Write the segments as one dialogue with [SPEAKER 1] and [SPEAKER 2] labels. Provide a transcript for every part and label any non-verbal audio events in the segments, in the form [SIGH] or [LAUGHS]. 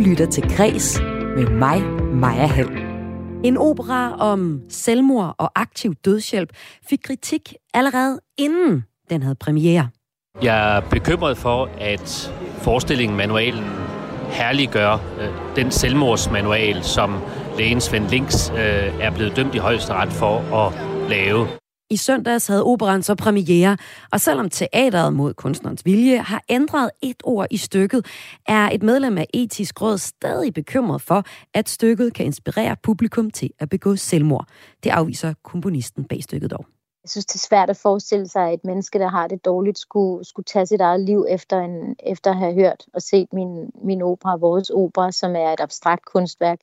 [SPEAKER 1] lytter til Græs med mig, Maja Hall. En opera om selvmord og aktiv dødshjælp fik kritik allerede inden den havde premiere.
[SPEAKER 2] Jeg er bekymret for, at forestillingen, manualen, herliggør øh, den selvmordsmanual, som lægen Svend Links øh, er blevet dømt i højesteret for at lave.
[SPEAKER 1] I søndags havde operan så premiere, og selvom teateret mod kunstnerens vilje har ændret et ord i stykket, er et medlem af etisk råd stadig bekymret for, at stykket kan inspirere publikum til at begå selvmord. Det afviser komponisten bag stykket dog.
[SPEAKER 3] Jeg synes, det er svært at forestille sig, at et menneske, der har det dårligt, skulle, skulle tage sit eget liv efter, en, efter at have hørt og set min, min opera, vores opera, som er et abstrakt kunstværk.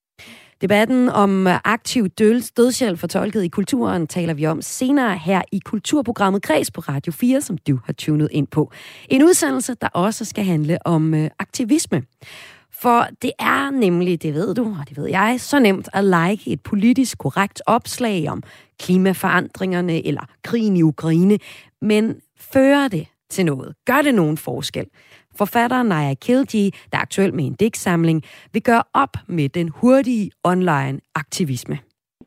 [SPEAKER 1] Debatten om aktiv dødshjælp fortolket i kulturen taler vi om senere her i kulturprogrammet Kreds på Radio 4, som du har tunet ind på. En udsendelse, der også skal handle om øh, aktivisme. For det er nemlig, det ved du, og det ved jeg, så nemt at like et politisk korrekt opslag om klimaforandringerne eller krigen i Ukraine. Men fører det til noget? Gør det nogen forskel? Forfatter Naya Kilji, der er aktuel med en digtsamling, vil gøre op med den hurtige online aktivisme.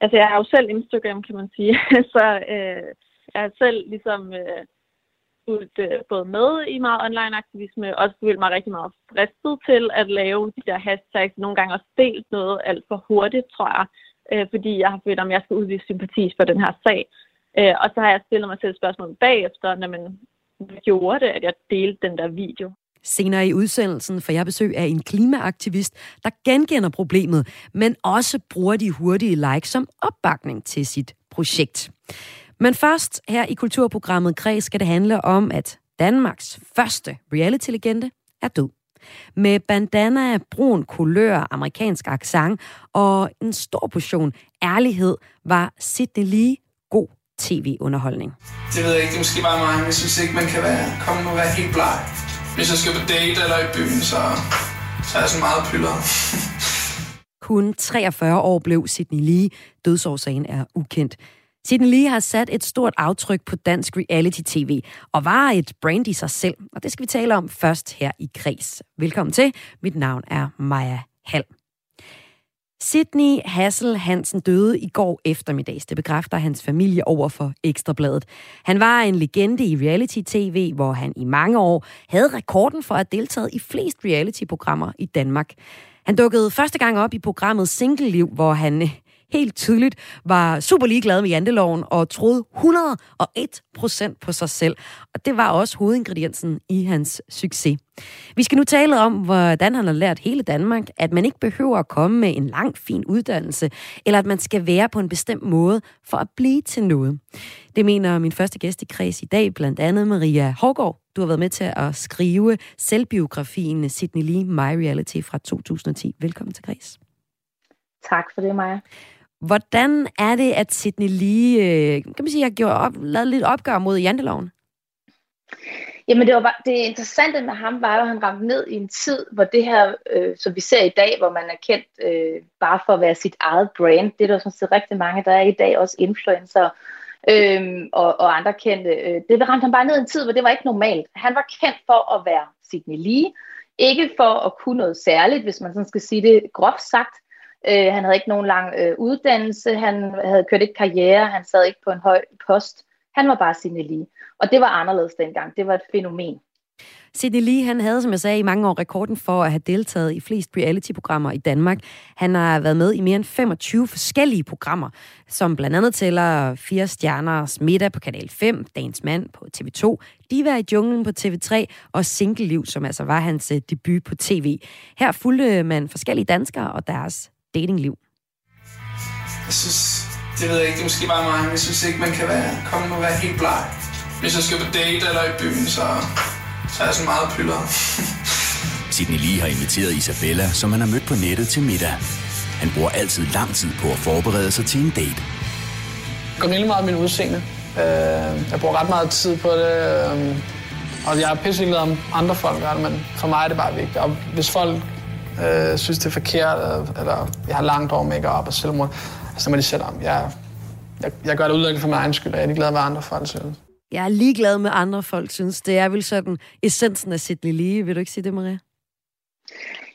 [SPEAKER 4] Altså, jeg har jo selv Instagram, kan man sige. [LAUGHS] Så øh, jeg har selv ligesom øh, fulgt øh, både med i meget online aktivisme, og også følt mig rigtig meget fristet til at lave de der hashtags. Nogle gange også delt noget alt for hurtigt, tror jeg, øh, fordi jeg har følt, om jeg skal udvise sympati for den her sag. Øh, og så har jeg stillet mig selv spørgsmål bagefter, når man gjorde det, at jeg delte den der video.
[SPEAKER 1] Senere i udsendelsen får jeg besøg af en klimaaktivist, der genkender problemet, men også bruger de hurtige likes som opbakning til sit projekt. Men først her i kulturprogrammet Kreds skal det handle om, at Danmarks første reality-legende er død. Med bandana, brun kulør, amerikansk accent og en stor portion ærlighed var Sidney Lee god tv-underholdning.
[SPEAKER 5] Det ved jeg ikke, det er måske bare mig, men jeg synes ikke, man kan være, komme og være helt bleg. Hvis jeg skal på date eller i byen, så, så er jeg sådan meget pyller. [LAUGHS]
[SPEAKER 1] Kun 43 år blev Sidney Lee. Dødsårsagen er ukendt. Sidney Lee har sat et stort aftryk på dansk reality-tv og var et brand i sig selv, og det skal vi tale om først her i Kres. Velkommen til. Mit navn er Maja Hall. Sydney Hassel Hansen døde i går eftermiddags. Det bekræfter hans familie over for Ekstrabladet. Han var en legende i reality-tv, hvor han i mange år havde rekorden for at have deltaget i flest reality-programmer i Danmark. Han dukkede første gang op i programmet Single Liv, hvor han helt tydeligt var super ligeglad med janteloven og troede 101 procent på sig selv. Og det var også hovedingrediensen i hans succes. Vi skal nu tale om, hvordan han har lært hele Danmark, at man ikke behøver at komme med en lang, fin uddannelse, eller at man skal være på en bestemt måde for at blive til noget. Det mener min første gæst i kreds i dag, blandt andet Maria Hårgaard. Du har været med til at skrive selvbiografien Sydney Lee My Reality fra 2010. Velkommen til kreds.
[SPEAKER 3] Tak for det, Maja.
[SPEAKER 1] Hvordan er det, at Sydney lige, øh, kan man sige, har gjort op, lavet lidt opgør mod janteloven?
[SPEAKER 3] Jamen det, var bare, det interessante med ham var jo, at han ramte ned i en tid, hvor det her, øh, som vi ser i dag, hvor man er kendt øh, bare for at være sit eget brand, det er der sådan set rigtig mange, der er i dag også influencer øh, og, og andre kendte. Øh, det ramte han bare ned i en tid, hvor det var ikke normalt. Han var kendt for at være Sidney Lee, ikke for at kunne noget særligt, hvis man sådan skal sige det groft sagt, Øh, han havde ikke nogen lang øh, uddannelse, han havde kørt ikke karriere, han sad ikke på en høj post. Han var bare Sidney Lee. Og det var anderledes dengang. Det var et fænomen.
[SPEAKER 1] Sidney Lee, han havde, som jeg sagde, i mange år rekorden for at have deltaget i flest reality-programmer i Danmark. Han har været med i mere end 25 forskellige programmer, som blandt andet tæller Fire Stjerners Middag på Kanal 5, Dagens Mand på TV2, Diva i junglen på TV3 og Single Liv, som altså var hans øh, debut på TV. Her fulgte man forskellige danskere og deres datingliv?
[SPEAKER 5] Jeg synes, det ved jeg ikke, det er måske bare mig, men jeg synes ikke, man kan være, komme og være helt bleg. Hvis jeg skal på date eller i byen, så, så er jeg sådan meget pyller. [LAUGHS]
[SPEAKER 6] Sidney Lee har inviteret Isabella, som han har mødt på nettet til middag. Han bruger altid lang tid på at forberede sig til en date.
[SPEAKER 5] Jeg går virkelig meget min udseende. Øh, jeg bruger ret meget tid på det. Øh, og jeg er pisselig om andre folk gør det, men for mig er det bare vigtigt. Og hvis folk øh, synes, det er forkert, eller jeg har langt over make-up og selvmord, så må de selv om. Jeg, jeg, jeg gør det udelukkende for min egen skyld, og jeg er ligeglad med andre folk synes.
[SPEAKER 1] Jeg er ligeglad med andre folk synes. Det er vel sådan essensen af Sidney Lee. Vil du ikke sige det, Maria?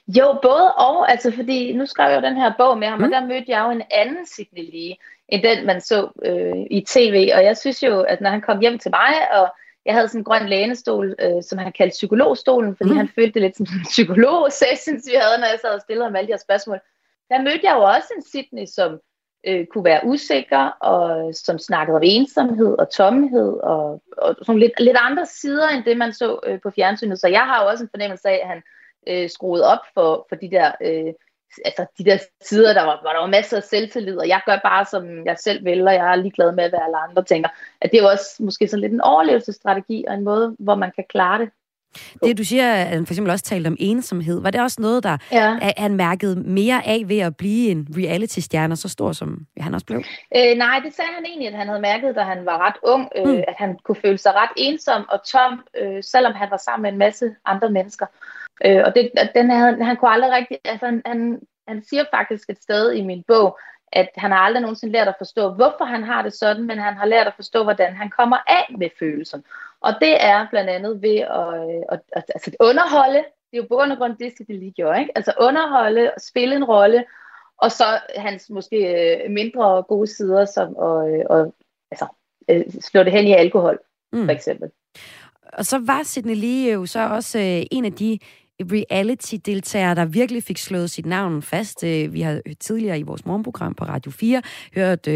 [SPEAKER 3] Jo, både og, altså fordi nu skrev jeg jo den her bog med ham, mm. og der mødte jeg jo en anden Sidney Lee, end den man så øh, i tv, og jeg synes jo, at når han kom hjem til mig, og jeg havde sådan en grøn lænestol, øh, som han kaldte psykologstolen, fordi mm. han følte det lidt som en psykolog-sessions, vi havde, når jeg sad og stillede ham alle de her spørgsmål. Der mødte jeg jo også en Sydney, som øh, kunne være usikker, og som snakkede om ensomhed og tomhed, og, og sådan lidt, lidt andre sider, end det man så øh, på fjernsynet. Så jeg har jo også en fornemmelse af, at han øh, skruet op for, for de der... Øh, altså de der sider, der var, hvor der var masser af selvtillid, og jeg gør bare, som jeg selv vil, og jeg er ligeglad med, hvad alle andre tænker. At det er jo også måske sådan lidt en overlevelsesstrategi, og en måde, hvor man kan klare det.
[SPEAKER 1] Det, du siger, at han for eksempel også talte om ensomhed, var det også noget, der ja. han mærkede mere af ved at blive en reality-stjerne så stor, som han også blev?
[SPEAKER 3] Øh, nej, det sagde han egentlig, at han havde mærket, da han var ret ung, øh, mm. at han kunne føle sig ret ensom og tom, øh, selvom han var sammen med en masse andre mennesker. Øh, og det, den, han, han kunne aldrig rigtig, altså han, han, han siger faktisk et sted i min bog, at han har aldrig nogensinde lært at forstå, hvorfor han har det sådan, men han har lært at forstå, hvordan han kommer af med følelsen. Og det er blandt andet ved at, at, at, altså at underholde, det er jo grund af grund det, det lige gjorde, ikke? altså underholde og spille en rolle, og så hans måske øh, mindre gode sider, som at, øh, og, altså, øh, slå det hen i alkohol, mm. for eksempel.
[SPEAKER 1] Og så var Sidney Lee jo så også en af de reality-deltagere, der virkelig fik slået sit navn fast. Øh, vi har tidligere i vores morgenprogram på Radio 4 hørt uh,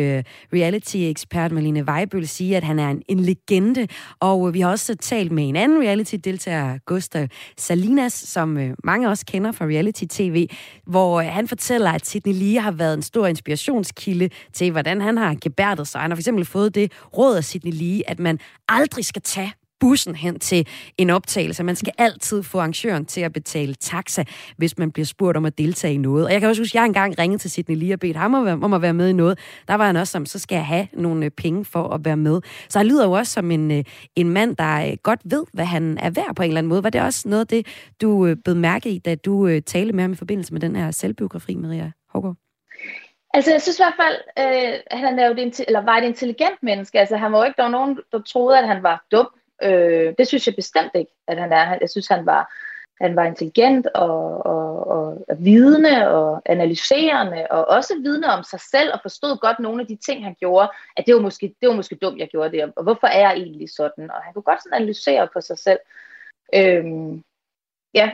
[SPEAKER 1] reality-ekspert Malene Weibøl sige, at han er en, en legende. Og øh, vi har også talt med en anden reality-deltager, Gustav Salinas, som uh, mange også kender fra reality-tv, hvor han fortæller, at Sidney Lee har været en stor inspirationskilde til, hvordan han har gebærdet sig. Han har for eksempel fået det råd af Sidney Lee, at man aldrig skal tage bussen hen til en optagelse. Man skal altid få arrangøren til at betale taxa, hvis man bliver spurgt om at deltage i noget. Og jeg kan også huske, at jeg engang ringede til Sidney Lee og bedte ham om at være med i noget. Der var han også som, så skal jeg have nogle øh, penge for at være med. Så han lyder jo også som en, øh, en mand, der øh, godt ved, hvad han er værd på en eller anden måde. Var det også noget af det, du blev mærke i, da du talte med ham i forbindelse med den her selvbiografi, Maria Hågaard?
[SPEAKER 3] Altså, jeg synes i hvert fald, øh, han er jo det, eller var et intelligent menneske. Altså, han var jo ikke, der var nogen, der troede, at han var dum. Øh, det synes jeg bestemt ikke, at han er. Jeg synes, han var, han var intelligent og, og, og, og vidende og analyserende, og også vidne om sig selv, og forstod godt nogle af de ting, han gjorde, at det var måske, det var måske dumt, jeg gjorde det, og hvorfor er jeg egentlig sådan? Og han kunne godt sådan analysere på sig selv. Øhm, ja,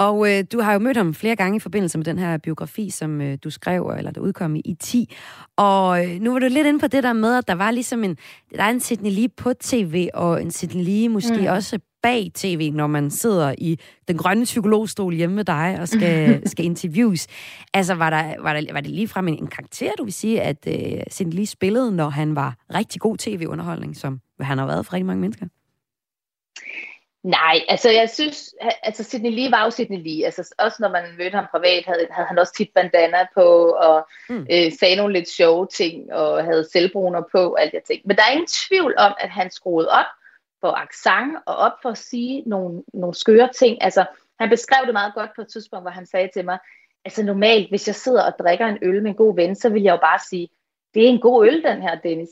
[SPEAKER 1] og øh, du har jo mødt ham flere gange i forbindelse med den her biografi, som øh, du skrev, eller der udkom i, i 10. Og øh, nu var du lidt inde på det der med, at der var ligesom en, der er en Sidney Lee på tv, og en Sidney Lee måske mm. også bag tv, når man sidder i den grønne psykologstol hjemme med dig og skal, [LAUGHS] skal interviews. Altså, var, der, var, der, var det lige frem en, en karakter, du vil sige, at øh, Sidney Lee spillede, når han var rigtig god tv-underholdning, som han har været for rigtig mange mennesker?
[SPEAKER 3] Nej, altså jeg synes, altså Sidney Lee var jo Sidney Lee. Altså også når man mødte ham privat, havde, havde han også tit bandana på, og mm. øh, sagde nogle lidt sjove ting, og havde selvbruner på, og alt det ting. Men der er ingen tvivl om, at han skruede op for accent, og op for at sige nogle, nogle skøre ting. Altså, han beskrev det meget godt på et tidspunkt, hvor han sagde til mig, altså normalt, hvis jeg sidder og drikker en øl med en god ven, så vil jeg jo bare sige, det er en god øl, den her, Dennis.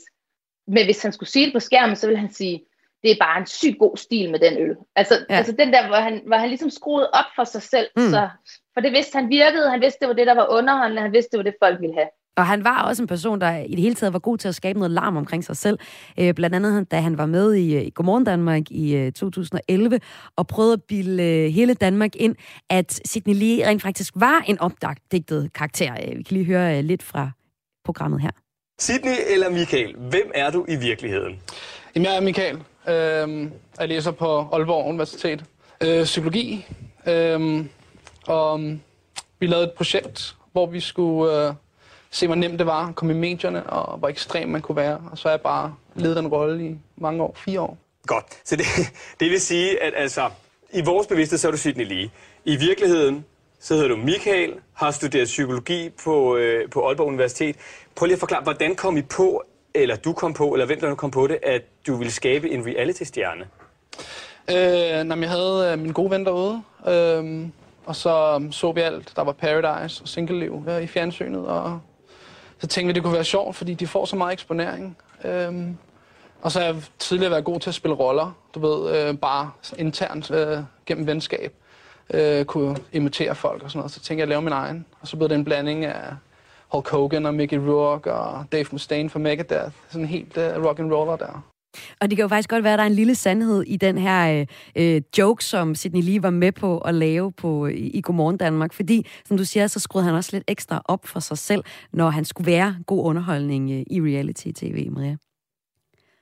[SPEAKER 3] Men hvis han skulle sige det på skærmen, så vil han sige, det er bare en sygt god stil med den øl. Altså, ja. altså den der, hvor han, hvor han ligesom skruede op for sig selv. Mm. Så, for det vidste han virkede, han vidste, det var det, der var underholdende, han vidste, det var det, folk ville have.
[SPEAKER 1] Og han var også en person, der i det hele taget var god til at skabe noget larm omkring sig selv. Øh, blandt andet, da han var med i, øh, i Godmorgen Danmark i øh, 2011, og prøvede at bilde øh, hele Danmark ind, at Sidney Lee rent faktisk var en opdigtet karakter. Øh, vi kan lige høre øh, lidt fra programmet her.
[SPEAKER 7] Sidney eller Michael, hvem er du i virkeligheden?
[SPEAKER 5] Jamen, jeg er Michael. Øh, jeg læser på Aalborg Universitet. Øh, psykologi. Øh, og um, vi lavede et projekt, hvor vi skulle øh, se, hvor nemt det var at komme i medierne, og hvor ekstrem man kunne være. Og så har jeg bare ledet den rolle i mange år, fire år.
[SPEAKER 7] Godt. Så det, [LAUGHS] det vil sige, at altså, i vores bevidsthed, så er du Sidney lige. I virkeligheden, så hedder du Michael, har studeret psykologi på, øh, på Aalborg Universitet. Prøv lige at forklare, hvordan kom I på, eller du kom på, eller hvem der kom på det, at du ville skabe en reality-stjerne?
[SPEAKER 5] Øh, når jeg havde øh, min gode ven derude, øh, og så øhm, så vi alt. Der var Paradise og Single-liv øh, i fjernsynet, og så tænkte vi, det kunne være sjovt, fordi de får så meget eksponering. Øh, og så har jeg tidligere været god til at spille roller, du ved, øh, bare internt øh, gennem venskab. øh, kunne imitere folk og sådan noget. Så tænkte jeg at lave min egen. Og så blev det en blanding af Hulk Hogan og Mickey Rourke og Dave Mustaine fra Megadeth. Sådan helt uh, rock and roller der.
[SPEAKER 1] Og det kan jo faktisk godt være, at der er en lille sandhed i den her øh, øh joke, som Sidney Lee var med på at lave på, i, i Godmorgen Danmark. Fordi, som du siger, så skruede han også lidt ekstra op for sig selv, når han skulle være god underholdning øh, i reality-tv, Maria.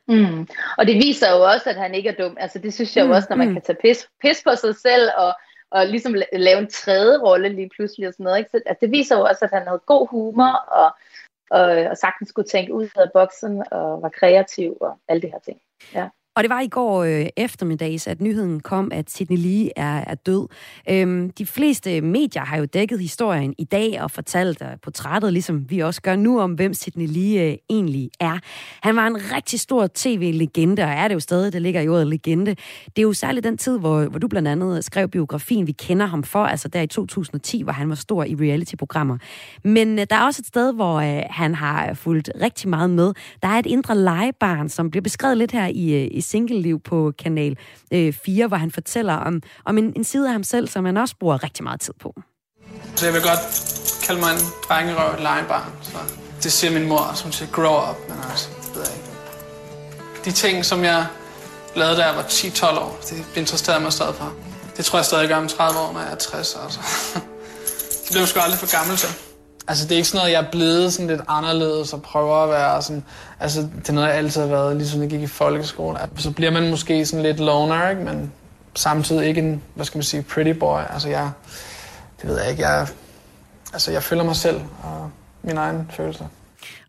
[SPEAKER 3] Mm. Og det viser jo også, at han ikke er dum. Altså det synes jeg jo mm. også, når man mm. kan tage pis, pis på sig selv og, og ligesom lave en tredje rolle lige pludselig og sådan noget. Ikke? Så, altså, det viser jo også, at han havde god humor og og, og sagtens skulle tænke ud af boksen og var kreativ og alle de her ting. Ja.
[SPEAKER 1] Og det var i går øh, eftermiddags, at nyheden kom, at Sidney Lee er, er død. Øhm, de fleste medier har jo dækket historien i dag og fortalt og portrættet, ligesom vi også gør nu, om hvem Sidney Lee øh, egentlig er. Han var en rigtig stor tv-legende, og er det jo stadig, der ligger i ordet legende. Det er jo særligt den tid, hvor, hvor du blandt andet skrev biografien, vi kender ham for, altså der i 2010, hvor han var stor i reality-programmer. Men øh, der er også et sted, hvor øh, han har fulgt rigtig meget med. Der er et indre legebarn, som bliver beskrevet lidt her i, øh, i single-liv på Kanal øh, 4, hvor han fortæller om, om en, en side af ham selv, som han også bruger rigtig meget tid på.
[SPEAKER 5] Så jeg vil godt kalde mig en drengerøv et legebarn. Så det siger min mor, som siger grow up, men altså, det ved jeg ikke. De ting, som jeg lavede, da jeg var 10-12 år, det interesserede mig stadig for. Det tror jeg stadig gør om 30 år, når jeg er 60. Altså. [LAUGHS] det bliver sgu aldrig for gammel til. Altså, det er ikke sådan noget, jeg er blevet sådan lidt anderledes og prøver at være sådan... Altså, det er noget, jeg altid har været, ligesom jeg gik i folkeskolen. Så bliver man måske sådan lidt loner, ikke? Men samtidig ikke en, hvad skal man sige, pretty boy. Altså, jeg... Det ved jeg ikke, jeg... Altså, jeg føler mig selv og min egen følelse.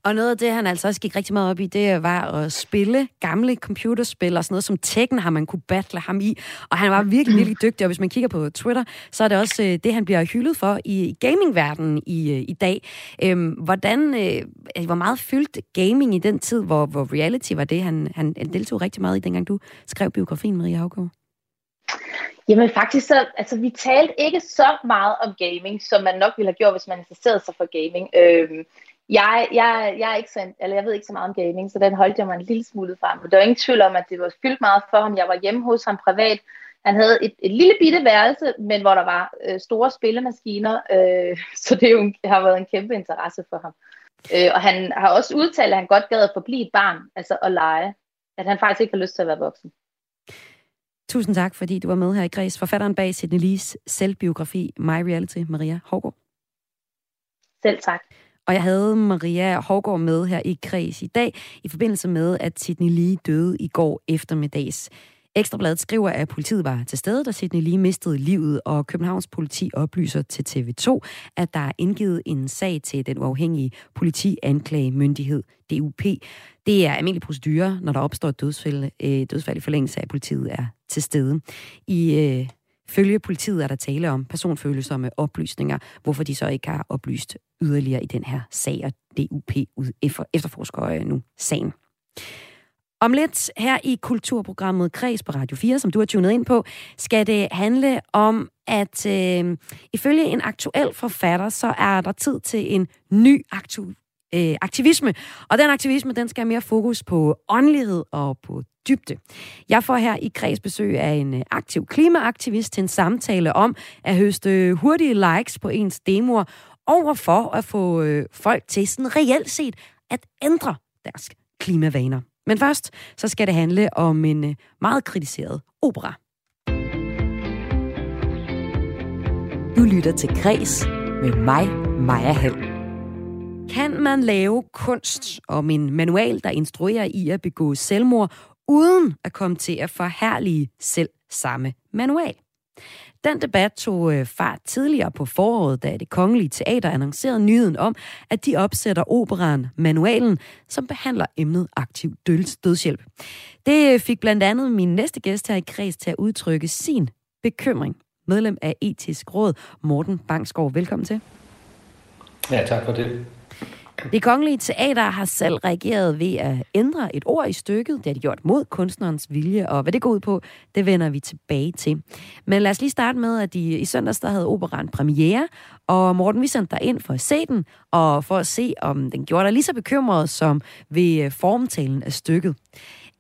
[SPEAKER 1] Og noget af det, han altså også gik rigtig meget op i, det var at spille gamle computerspil og sådan noget som Tekken har man kunne battle ham i. Og han var virkelig, virkelig dygtig, og hvis man kigger på Twitter, så er det også øh, det, han bliver hyldet for i gamingverdenen i, øh, i dag. Øhm, hvordan, øh, hvor meget fyldt gaming i den tid, hvor, hvor reality var det, han, han deltog rigtig meget i, dengang du skrev biografien, Marie Havgaard?
[SPEAKER 3] Jamen faktisk så, altså vi talte ikke så meget om gaming, som man nok ville have gjort, hvis man interesserede sig for gaming. Øhm, jeg, jeg, jeg, er ikke så, eller jeg ved ikke så meget om gaming, så den holdt jeg mig en lille smule frem. Men der er ingen tvivl om, at det var fyldt meget for ham. Jeg var hjemme hos ham privat. Han havde et, et lille bitte værelse, men hvor der var øh, store spillemaskiner, øh, [LAUGHS] så det jo har været en kæmpe interesse for ham. Øh, og han har også udtalt, at han godt gad at forblive et barn, altså at lege. At han faktisk ikke har lyst til at være voksen.
[SPEAKER 1] Tusind tak, fordi du var med her i Græs. Forfatteren bag Sidney Lees selvbiografi My Reality, Maria Hårgaard.
[SPEAKER 3] Selv tak.
[SPEAKER 1] Og jeg havde Maria Hårgaard med her i Kreds i dag, i forbindelse med, at Sidney Lee døde i går eftermiddags. Ekstrabladet skriver, at politiet var til stede, da Sidney Lee mistede livet, og Københavns politi oplyser til TV2, at der er indgivet en sag til den uafhængige politianklagemyndighed, DUP. Det er almindelig procedure, når der opstår dødsfald, øh, dødsfald i forlængelse af, at politiet er til stede. I øh, Følge politiet er der tale om personfølsomme oplysninger, hvorfor de så ikke har oplyst yderligere i den her sag, og DUP efterforsker øh, nu sagen. Om lidt her i kulturprogrammet Kreds på Radio 4, som du har tunet ind på, skal det handle om, at øh, ifølge en aktuel forfatter, så er der tid til en ny aktu øh, aktivisme. Og den aktivisme, den skal have mere fokus på åndelighed og på dybde. Jeg får her i kreds besøg af en øh, aktiv klimaaktivist til en samtale om at høste hurtige likes på ens demoer over for at få øh, folk til sådan reelt set at ændre deres klimavaner. Men først, så skal det handle om en øh, meget kritiseret opera. Du lytter til Græs med mig, Maja Hall. Kan man lave kunst om en manual, der instruerer i at begå selvmord, uden at komme til at forhærlige selv samme manual? Den debat tog øh, fart tidligere på foråret, da det kongelige teater annoncerede nyheden om, at de opsætter operan Manualen, som behandler emnet aktiv dødshjælp. Det øh, fik blandt andet min næste gæst her i kreds til at udtrykke sin bekymring. Medlem af Etisk Råd, Morten Bangsgaard. Velkommen til.
[SPEAKER 8] Ja, tak for det.
[SPEAKER 1] Det kongelige teater har selv reageret ved at ændre et ord i stykket. Det har de gjort mod kunstnerens vilje, og hvad det går ud på, det vender vi tilbage til. Men lad os lige starte med, at de i søndags der havde operan premiere, og Morten, vi sendte dig ind for at se den, og for at se, om den gjorde dig lige så bekymret som ved øh, formtalen af stykket.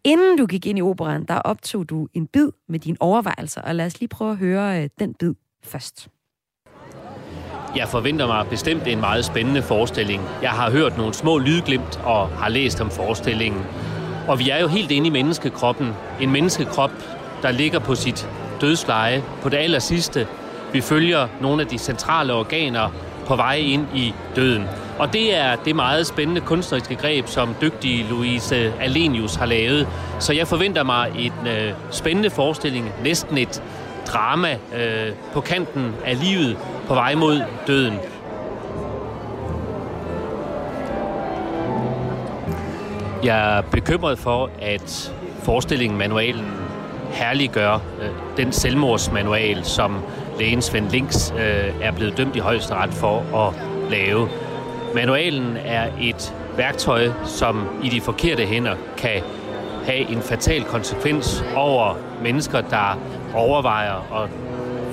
[SPEAKER 1] Inden du gik ind i operan, der optog du en bid med dine overvejelser, og lad os lige prøve at høre øh, den bid først.
[SPEAKER 2] Jeg forventer mig bestemt en meget spændende forestilling. Jeg har hørt nogle små lydglimt og har læst om forestillingen. Og vi er jo helt inde i menneskekroppen. En menneskekrop, der ligger på sit dødsleje på det aller sidste. Vi følger nogle af de centrale organer på vej ind i døden. Og det er det meget spændende kunstneriske greb, som dygtige Louise Alenius har lavet. Så jeg forventer mig en øh, spændende forestilling, næsten et drama øh, på kanten af livet på vej mod døden. Jeg er bekymret for, at forestillingen, manualen, herliggør øh, den selvmordsmanual, som lægen Svend Links øh, er blevet dømt i højesteret for at lave. Manualen er et værktøj, som i de forkerte hænder kan have en fatal konsekvens over mennesker, der overvejer at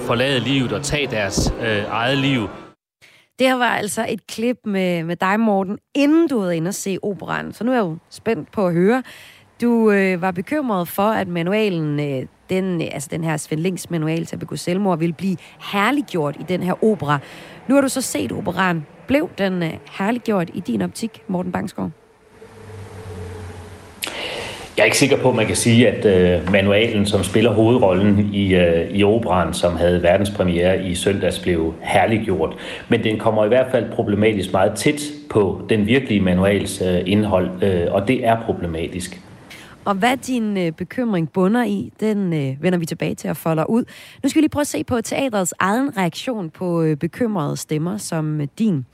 [SPEAKER 2] forlade livet og tage deres øh, eget liv.
[SPEAKER 1] Det her var altså et klip med, med dig, Morten, inden du havde inde og se operan. Så nu er jeg jo spændt på at høre. Du øh, var bekymret for, at manualen, øh, den, altså den her Svend Links manual til at begå selvmord, ville blive herliggjort i den her opera. Nu har du så set operan. Blev den øh, herliggjort i din optik, Morten Bangsgaard?
[SPEAKER 8] Jeg er ikke sikker på, at man kan sige, at øh, manualen, som spiller hovedrollen i, øh, i operan, som havde verdenspremiere i søndags, blev herliggjort. Men den kommer i hvert fald problematisk meget tæt på den virkelige manuals øh, indhold, øh, og det er problematisk.
[SPEAKER 1] Og hvad din øh, bekymring bunder i, den øh, vender vi tilbage til at folde ud. Nu skal vi lige prøve at se på teatrets egen reaktion på øh, bekymrede stemmer som øh, din.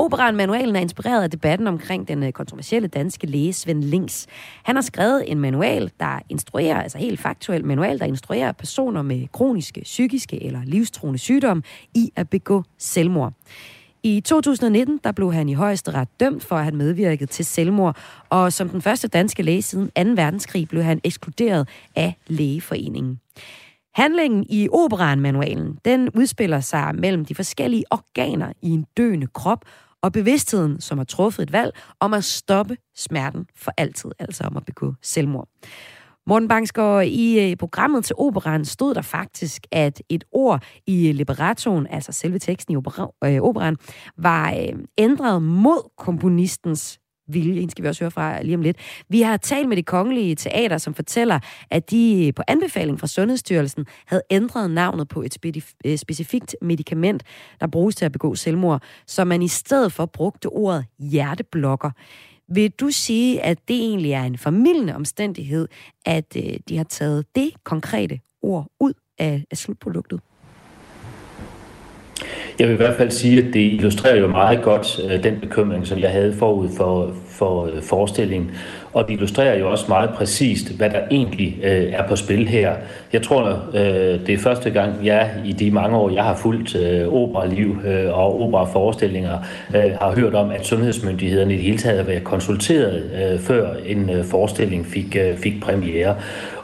[SPEAKER 1] Operan Manualen er inspireret af debatten omkring den øh, kontroversielle danske læge Svend Links. Han har skrevet en manual, der instruerer, altså helt faktuel manual, der instruerer personer med kroniske, psykiske eller livstruende sygdom i at begå selvmord. I 2019 der blev han i højesteret dømt for at have medvirket til selvmord, og som den første danske læge siden 2. verdenskrig blev han ekskluderet af lægeforeningen. Handlingen i operan-manualen, den udspiller sig mellem de forskellige organer i en døende krop, og bevidstheden, som har truffet et valg om at stoppe smerten for altid, altså om at begå selvmord. Morten Bangsgaard, i øh, programmet til operan stod der faktisk, at et ord i liberatoren, altså selve teksten i øh, operan, var øh, ændret mod komponistens vilje. Hende skal vi også høre fra lige om lidt. Vi har talt med det kongelige teater, som fortæller, at de øh, på anbefaling fra Sundhedsstyrelsen havde ændret navnet på et øh, specifikt medicament, der bruges til at begå selvmord, så man i stedet for brugte ordet hjerteblokker. Vil du sige, at det egentlig er en formidlende omstændighed, at øh, de har taget det konkrete ord ud af, af slutproduktet?
[SPEAKER 8] Jeg vil i hvert fald sige, at det illustrerer jo meget godt øh, den bekymring, som jeg havde forud for, for øh, forestillingen. Og det illustrerer jo også meget præcist, hvad der egentlig øh, er på spil her. Jeg tror, øh, det er første gang, jeg i de mange år, jeg har fulgt øh, operaliv øh, og operaforestillinger, øh, har hørt om, at sundhedsmyndighederne i det hele taget har været konsulteret, øh, før en øh, forestilling fik, øh, fik premiere.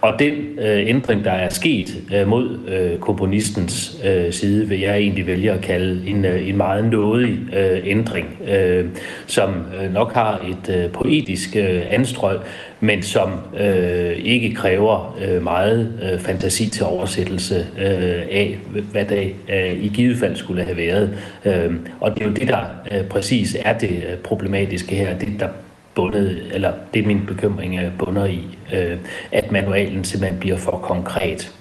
[SPEAKER 8] Og den øh, ændring, der er sket øh, mod øh, komponistens øh, side, vil jeg egentlig vælge at kalde en, øh, en meget nådig øh, ændring, øh, som øh, nok har et øh, poetisk øh, anstrøg, men som øh, ikke kræver øh, meget øh, fantasi til oversættelse øh, af, hvad det øh, i givet fald skulle have været. Øh, og det er jo det, der øh, præcis er det øh, problematiske her, det der bundet, eller det er min bekymring bunder i, øh, at manualen simpelthen bliver for konkret.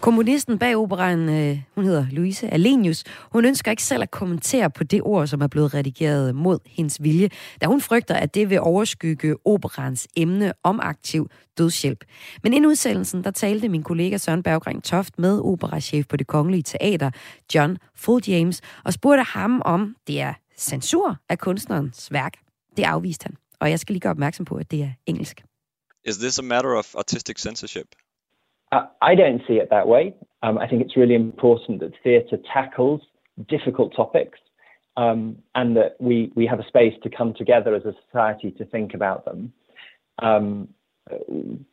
[SPEAKER 1] Kommunisten bag operan, øh, hun hedder Louise Alenius, hun ønsker ikke selv at kommentere på det ord, som er blevet redigeret mod hendes vilje, da hun frygter, at det vil overskygge operans emne om aktiv dødshjælp. Men inden udsendelsen, der talte min kollega Søren Berggring Toft med operachef på det kongelige teater, John Full James, og spurgte ham om det er censur af kunstnerens værk. Det afviste han, og jeg skal lige gøre opmærksom på, at det er engelsk.
[SPEAKER 9] Is this a matter of artistic censorship?
[SPEAKER 10] I don't see it that way. Um, I think it's really important that theatre tackles difficult topics um, and that we, we have a space to come together as a society to think about them. Um,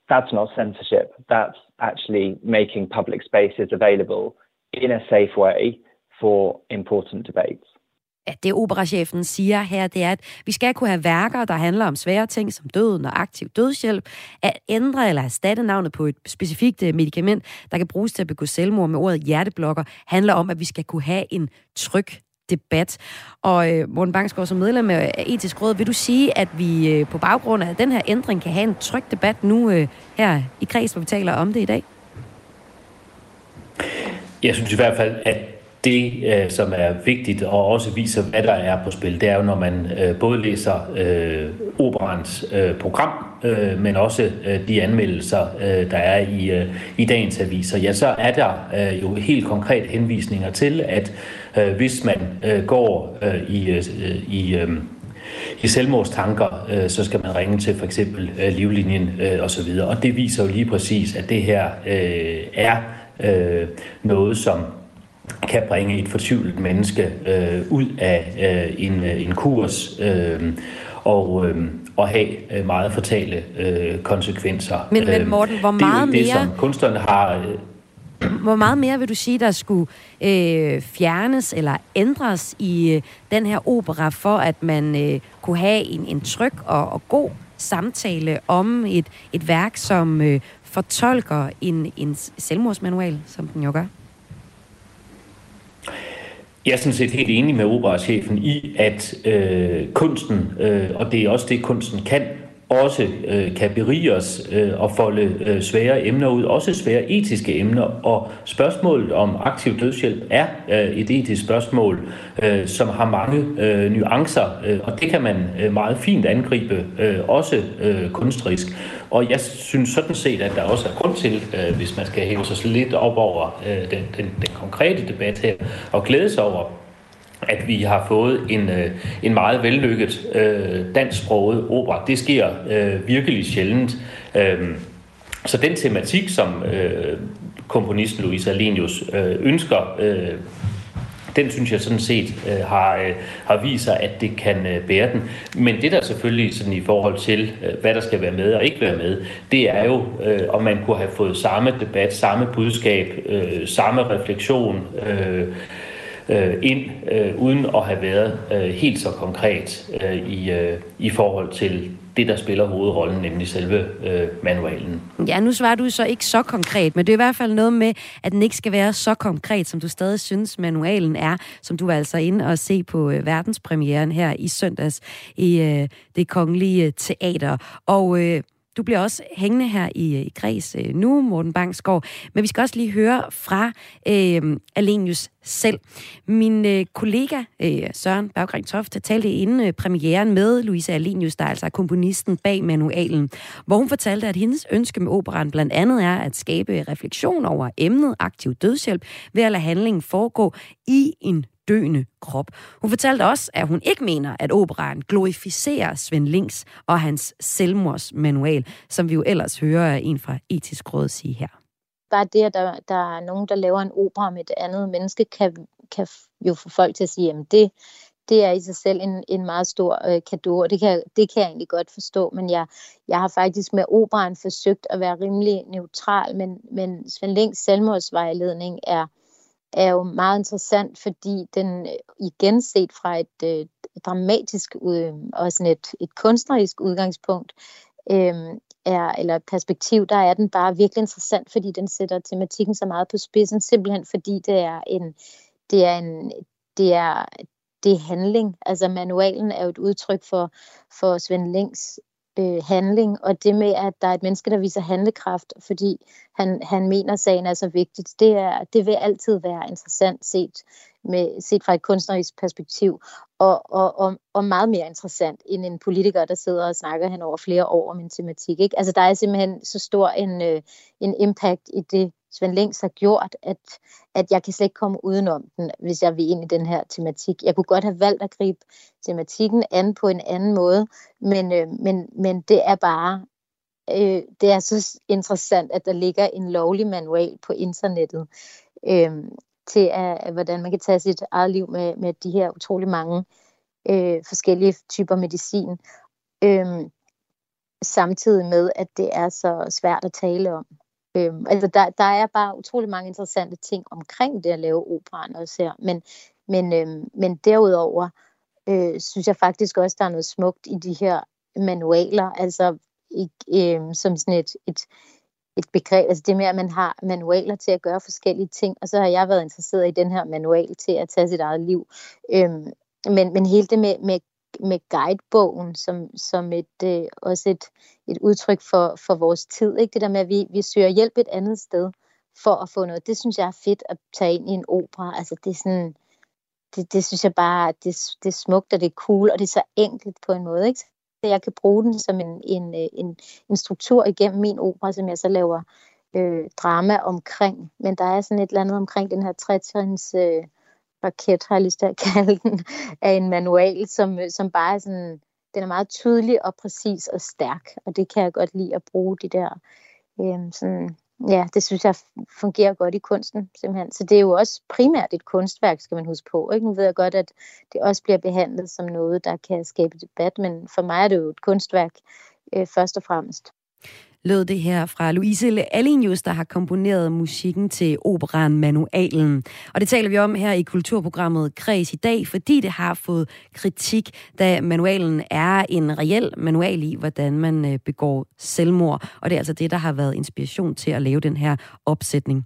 [SPEAKER 10] that's not censorship. That's actually making public spaces available in a safe way for important debates.
[SPEAKER 1] At det operachefen siger her, det er, at vi skal kunne have værker, der handler om svære ting som døden og aktiv dødshjælp. At ændre eller erstatte navnet på et specifikt øh, medicament, der kan bruges til at begå selvmord med ordet hjerteblokker, handler om, at vi skal kunne have en tryg debat. Og øh, Morten Bangsgaard, som medlem af Etisk Råd, vil du sige, at vi øh, på baggrund af den her ændring kan have en tryg debat nu øh, her i kreds, hvor vi taler om det i dag?
[SPEAKER 8] Jeg synes i hvert fald, at det, øh, som er vigtigt og også viser, hvad der er på spil, det er jo, når man øh, både læser øh, operans øh, program, øh, men også øh, de anmeldelser, øh, der er i, øh, i dagens aviser, ja, så er der øh, jo helt konkret henvisninger til, at øh, hvis man øh, går øh, i, øh, i øh, i selvmordstanker, øh, så skal man ringe til for eksempel øh, livlinjen øh, osv. Og det viser jo lige præcis, at det her øh, er øh, noget, som kan bringe et fortvivlet menneske øh, ud af øh, en, øh, en kurs øh, og, øh, og have øh, meget fatale øh, konsekvenser.
[SPEAKER 1] Men, men Morten, hvor meget
[SPEAKER 8] det er jo det,
[SPEAKER 1] mere...
[SPEAKER 8] som kunstnerne har... Øh,
[SPEAKER 1] hvor meget mere vil du sige, der skulle øh, fjernes eller ændres i øh, den her opera, for at man øh, kunne have en, en tryg og, og god samtale om et, et værk, som øh, fortolker en, en selvmordsmanual, som den jo gør?
[SPEAKER 8] Jeg er sådan set helt enig med operachefen i, at øh, kunsten, øh, og det er også det, kunsten kan, også øh, kan berige os øh, og folde øh, svære emner ud, også svære etiske emner. Og spørgsmålet om aktiv dødshjælp er øh, et etisk spørgsmål, øh, som har mange øh, nuancer, øh, og det kan man øh, meget fint angribe, øh, også øh, kunstrisk. Og jeg synes sådan set, at der også er grund til, øh, hvis man skal hæve sig lidt op over øh, den, den, den konkrete debat her, og glæde sig over, at vi har fået en, øh, en meget vellykket øh, dansksproget opera. Det sker øh, virkelig sjældent. Øh, så den tematik, som øh, komponisten Louise Alenius øh, ønsker, øh, den synes jeg sådan set øh, har, øh, har vist sig, at det kan øh, bære den. Men det der selvfølgelig sådan i forhold til, øh, hvad der skal være med og ikke være med, det er jo, øh, om man kunne have fået samme debat, samme budskab, øh, samme refleksion, øh, øh, ind, øh, uden at have været øh, helt så konkret øh, i, øh, i forhold til det, der spiller hovedrollen, nemlig selve øh, manualen.
[SPEAKER 1] Ja, nu svarer du så ikke så konkret, men det er i hvert fald noget med, at den ikke skal være så konkret, som du stadig synes, manualen er, som du var altså inde og se på øh, verdenspremieren her i søndags i øh, det kongelige øh, teater. Og øh, du bliver også hængende her i, i Græs øh, nu, Morten Bangsgaard. Men vi skal også lige høre fra øh, Alenius selv. Min øh, kollega øh, Søren Berggren Toft talte inden øh, premieren med Louise Alenius, der er altså komponisten bag manualen, hvor hun fortalte, at hendes ønske med operan blandt andet er at skabe refleksion over emnet aktiv dødshjælp ved at lade handlingen foregå i en døende krop. Hun fortalte også, at hun ikke mener, at operaen glorificerer Svend Links og hans selvmordsmanual, som vi jo ellers hører en fra Etisk Råd sige her.
[SPEAKER 11] Bare det, at der, der er nogen, der laver en opera med et andet menneske, kan, kan jo få folk til at sige, at det, det er i sig selv en, en meget stor øh, kado, og det kan, det kan jeg egentlig godt forstå, men jeg, jeg har faktisk med operan forsøgt at være rimelig neutral, men, men Svend Links selvmordsvejledning er, er jo meget interessant, fordi den øh, igen set fra et øh, dramatisk øh, og sådan et, et kunstnerisk udgangspunkt, øh, er, eller perspektiv, der er den bare virkelig interessant, fordi den sætter tematikken så meget på spidsen, simpelthen fordi det er en, det er en, det er, det er handling. Altså manualen er jo et udtryk for, for Svend Lings øh, handling, og det med, at der er et menneske, der viser handlekraft, fordi han, han mener, at sagen er så vigtigt, det, er, det vil altid være interessant set, med, set fra et kunstnerisk perspektiv, og, og, og, og meget mere interessant end en politiker, der sidder og snakker hen over flere år om en tematik. Ikke? Altså der er simpelthen så stor en, øh, en impact i det, Svend Links har gjort, at, at jeg kan slet ikke komme udenom den, hvis jeg vil ind i den her tematik. Jeg kunne godt have valgt at gribe tematikken an på en anden måde, men, øh, men, men det er bare øh, det er så interessant, at der ligger en lovlig manual på internettet øh, til, at, hvordan man kan tage sit eget liv med, med de her utrolig mange øh, forskellige typer medicin, øh, samtidig med, at det er så svært at tale om. Øhm, altså der, der er bare utrolig mange interessante ting omkring det at lave operan også her, men, Men, øhm, men derudover øh, synes jeg faktisk også, der er noget smukt i de her manualer, altså øh, som sådan et, et, et begreb, altså det med, at man har manualer til at gøre forskellige ting, og så har jeg været interesseret i den her manual til at tage sit eget liv. Øhm, men, men hele det med, med, med guidebogen som, som et, øh, også et, et udtryk for, for vores tid, ikke? det der med, at vi, vi søger hjælp et andet sted for at få noget, det synes jeg er fedt at tage ind i en opera. Altså det er sådan, det, det synes jeg bare, det, det er smukt, og det er cool, og det er så enkelt på en måde. Ikke? jeg kan bruge den som en, en, øh, en, en struktur igennem min opera, som jeg så laver øh, drama omkring. Men der er sådan et eller andet omkring den her trætrins øh, raket, har jeg lyst til at kalde den, af en manual, som, som bare er sådan, den er meget tydelig og præcis og stærk, og det kan jeg godt lide at bruge de der øhm, sådan ja, det synes jeg fungerer godt i kunsten, simpelthen. Så det er jo også primært et kunstværk, skal man huske på. Ikke? Nu ved jeg godt, at det også bliver behandlet som noget, der kan skabe debat, men for mig er det jo et kunstværk øh, først og fremmest
[SPEAKER 1] lød det her fra Louise Alenius, der har komponeret musikken til operan Manualen. Og det taler vi om her i kulturprogrammet Kreds i dag, fordi det har fået kritik, da manualen er en reel manual i, hvordan man øh, begår selvmord. Og det er altså det, der har været inspiration til at lave den her opsætning.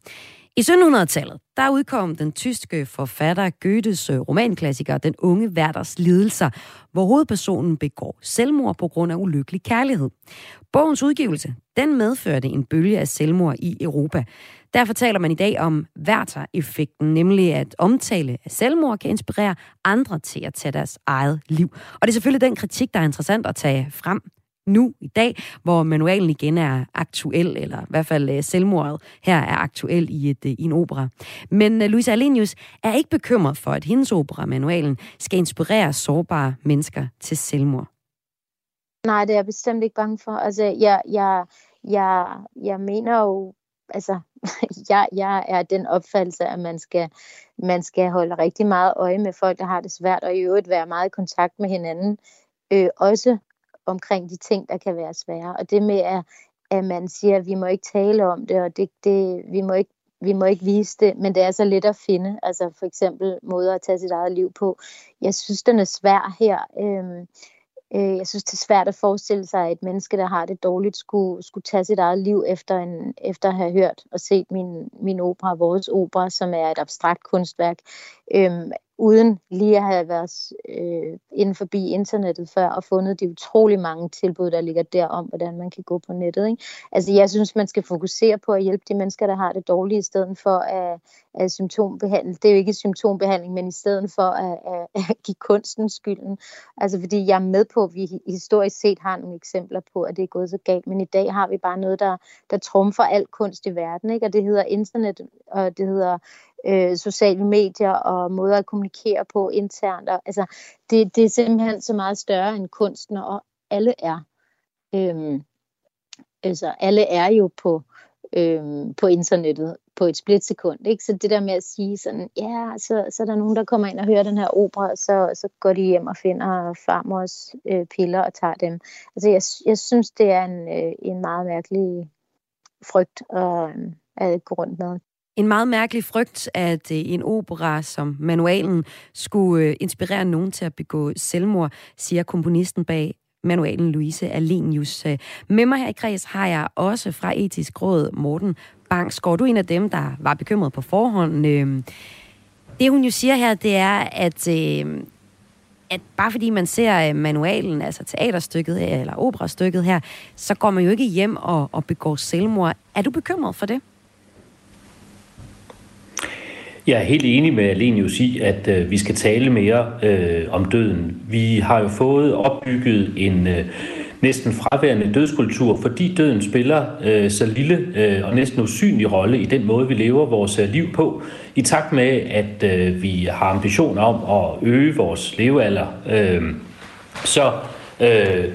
[SPEAKER 1] I 1700-tallet, der udkom den tyske forfatter Goethes øh, romanklassiker Den unge Werders lidelser, hvor hovedpersonen begår selvmord på grund af ulykkelig kærlighed. Bogens udgivelse, den medførte en bølge af selvmord i Europa. Derfor taler man i dag om Werther-effekten, nemlig at omtale af selvmord kan inspirere andre til at tage deres eget liv. Og det er selvfølgelig den kritik, der er interessant at tage frem nu i dag, hvor manualen igen er aktuel, eller i hvert fald øh, selvmordet her er aktuel i, et, øh, i en opera. Men øh, Louise Alenius er ikke bekymret for, at hendes opera, manualen, skal inspirere sårbare mennesker til selvmord.
[SPEAKER 11] Nej, det er jeg bestemt ikke bange for. Altså, jeg, jeg, jeg, jeg mener jo, altså, [LAUGHS] jeg, jeg er den opfattelse, at man skal, man skal holde rigtig meget øje med folk, der har det svært, og i øvrigt være meget i kontakt med hinanden. Øh, også omkring de ting, der kan være svære. Og det med, at, at man siger, at vi må ikke tale om det, og det, det, vi, må ikke, vi må ikke vise det, men det er så let at finde. Altså for eksempel måder at tage sit eget liv på. Jeg synes, den er svær her. Øhm, øh, jeg synes, det er svært at forestille sig, at et menneske, der har det dårligt, skulle, skulle tage sit eget liv efter, en, efter at have hørt og set min, min opera, vores opera, som er et abstrakt kunstværk. Øhm, uden lige at have været øh, inden forbi internettet før og fundet de utrolig mange tilbud, der ligger der om, hvordan man kan gå på nettet. Ikke? Altså jeg synes, man skal fokusere på at hjælpe de mennesker, der har det dårligt, i stedet for at, at symptombehandle. Det er jo ikke symptombehandling, men i stedet for at, at, at give kunsten skylden. Altså fordi jeg er med på, at vi historisk set har nogle eksempler på, at det er gået så galt, men i dag har vi bare noget, der, der trumfer al kunst i verden, ikke? og det hedder internet, og det hedder øh, sociale medier og måder at kommunikere på internt. Og, altså, det, det er simpelthen så meget større end kunsten, og alle er. Øhm, altså, alle er jo på, øhm, på internettet på et splitsekund. Ikke? Så det der med at sige sådan, ja, så, så er der nogen, der kommer ind og hører den her opera, så, så går de hjem og finder farmors øh, piller og tager dem. Altså, jeg, jeg synes, det er en, øh, en meget mærkelig frygt at, øh, at gå rundt med.
[SPEAKER 1] En meget mærkelig frygt, at øh, en opera som manualen skulle øh, inspirere nogen til at begå selvmord, siger komponisten bag manualen Louise Alenius. Øh, med mig her i kreds har jeg også fra Etisk Råd Morten Bangsgaard. Du er en af dem, der var bekymret på forhånd. Det hun jo siger her, det er, at at bare fordi man ser manualen, altså teaterstykket eller operastykket her, så går man jo ikke hjem og, og begår selvmord. Er du bekymret for det?
[SPEAKER 8] Jeg er helt enig med Alenius i, at øh, vi skal tale mere øh, om døden. Vi har jo fået opbygget en øh, næsten fraværende dødskultur, fordi døden spiller øh, så lille øh, og næsten usynlig rolle i den måde, vi lever vores øh, liv på, i takt med, at øh, vi har ambitioner om at øge vores levealder. Øh, så øh,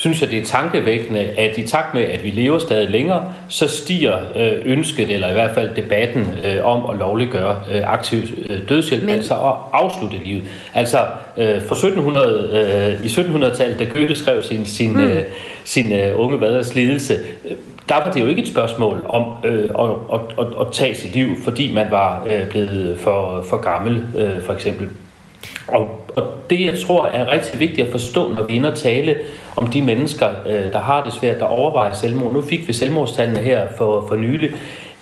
[SPEAKER 8] synes jeg, det er tankevækkende, at i takt med, at vi lever stadig længere, så stiger øh, ønsket, eller i hvert fald debatten øh, om at lovliggøre øh, aktiv dødshjælp, Men... altså at afslutte livet. Altså fra 1700, øh, i 1700-tallet, da Goethe skrev sin, sin, mm. sin unge vaders lidelse, der var det jo ikke et spørgsmål om øh, at, at, at, at tage sit liv, fordi man var øh, blevet for, for gammel, øh, for eksempel. Og, og det, jeg tror, er rigtig vigtigt at forstå, når vi ender tale om de mennesker, øh, der har det svært, der overvejer selvmord. Nu fik vi selvmordstallene her for, for nylig.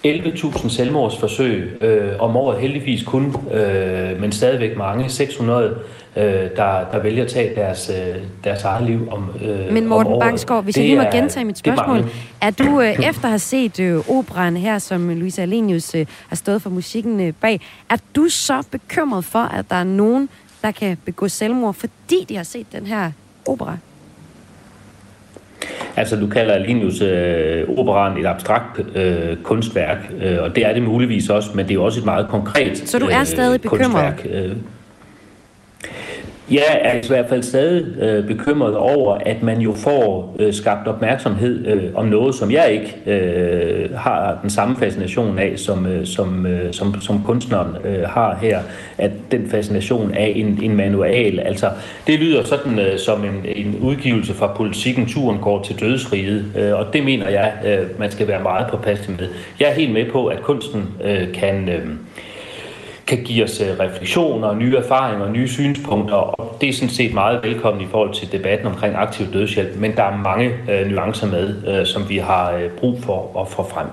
[SPEAKER 8] 11.000 selvmordsforsøg øh, om året, heldigvis kun, øh, men stadigvæk mange, 600, øh, der, der vælger at tage deres, øh, deres eget liv om øh,
[SPEAKER 1] Men Morten
[SPEAKER 8] om
[SPEAKER 1] Bangsgaard, hvis jeg lige må gentage mit spørgsmål. Er, er du, øh, [CLEARS THROAT] efter at have set øh, operan her, som Louise Alenius øh, har stået for musikken øh, bag, er du så bekymret for, at der er nogen, der kan begå selvmord, fordi de har set den her opera?
[SPEAKER 8] Altså, du kalder Alinius øh, operan et abstrakt øh, kunstværk, øh, og det er det muligvis også, men det er jo også et meget konkret
[SPEAKER 1] Så du er stadig bekymret?
[SPEAKER 8] kunstværk. Øh. Jeg er i hvert fald stadig øh, bekymret over, at man jo får øh, skabt opmærksomhed øh, om noget, som jeg ikke øh, har den samme fascination af, som, øh, som, øh, som, som kunstneren øh, har her. At den fascination af en, en manual, altså det lyder sådan øh, som en, en udgivelse fra politikken, turen går til dødsriget, øh, og det mener jeg, øh, man skal være meget påpasselig med. Jeg er helt med på, at kunsten øh, kan... Øh, kan give os øh, refleksioner, nye erfaringer og nye synspunkter, og det er sådan set meget velkommen i forhold til debatten omkring aktiv dødshjælp, men der er mange øh, nuancer med, øh, som vi har øh, brug for at få frem.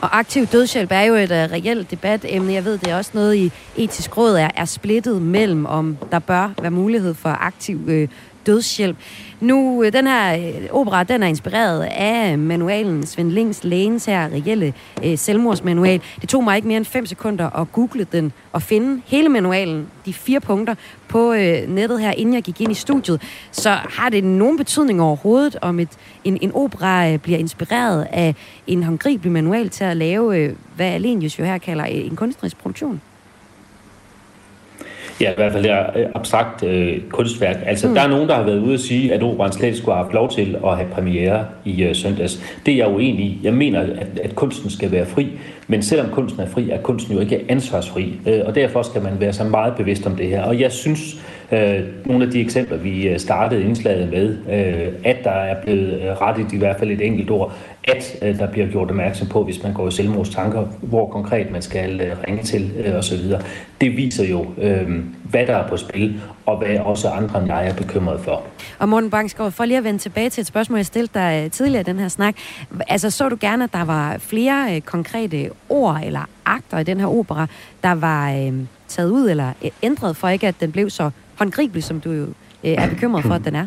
[SPEAKER 1] Og aktiv dødshjælp er jo et uh, reelt debatemne. Jeg ved, det er også noget i etisk råd er, er splittet mellem, om der bør være mulighed for aktiv øh, dødshjælp. Nu, øh, den her øh, opera, den er inspireret af manualen Svend Lings Lægens her reelle øh, selvmordsmanual. Det tog mig ikke mere end 5 sekunder at google den og finde hele manualen, de fire punkter, på øh, nettet her, inden jeg gik ind i studiet. Så har det nogen betydning overhovedet, om et, en, en opera øh, bliver inspireret af en håndgribelig manual til at lave, øh, hvad Alenius jo her kalder øh, en kunstnerisk produktion?
[SPEAKER 8] Ja, i hvert fald det er abstrakt øh, kunstværk. Altså, mm. der er nogen, der har været ude at sige, at operan slet skulle have haft lov til at have premiere i øh, søndags. Det er jeg uenig i. Jeg mener, at, at kunsten skal være fri, men selvom kunsten er fri, er kunsten jo ikke ansvarsfri. Øh, og derfor skal man være så meget bevidst om det her. Og jeg synes, øh, nogle af de eksempler, vi øh, startede indslaget med, øh, at der er blevet øh, rettet i hvert fald et enkelt ord, at øh, der bliver gjort opmærksom på, hvis man går i selvmordstanker, hvor konkret man skal øh, ringe til øh, osv. Det viser jo, øh, hvad der er på spil, og hvad også andre end jeg er bekymret for.
[SPEAKER 1] Og Morten Bangsgaard, for lige at vende tilbage til et spørgsmål, jeg stillede dig øh, tidligere i den her snak. Altså, så du gerne, at der var flere øh, konkrete ord eller akter i den her opera, der var øh, taget ud eller ændret, for ikke at den blev så håndgribelig, som du jo er bekymret for, at den er?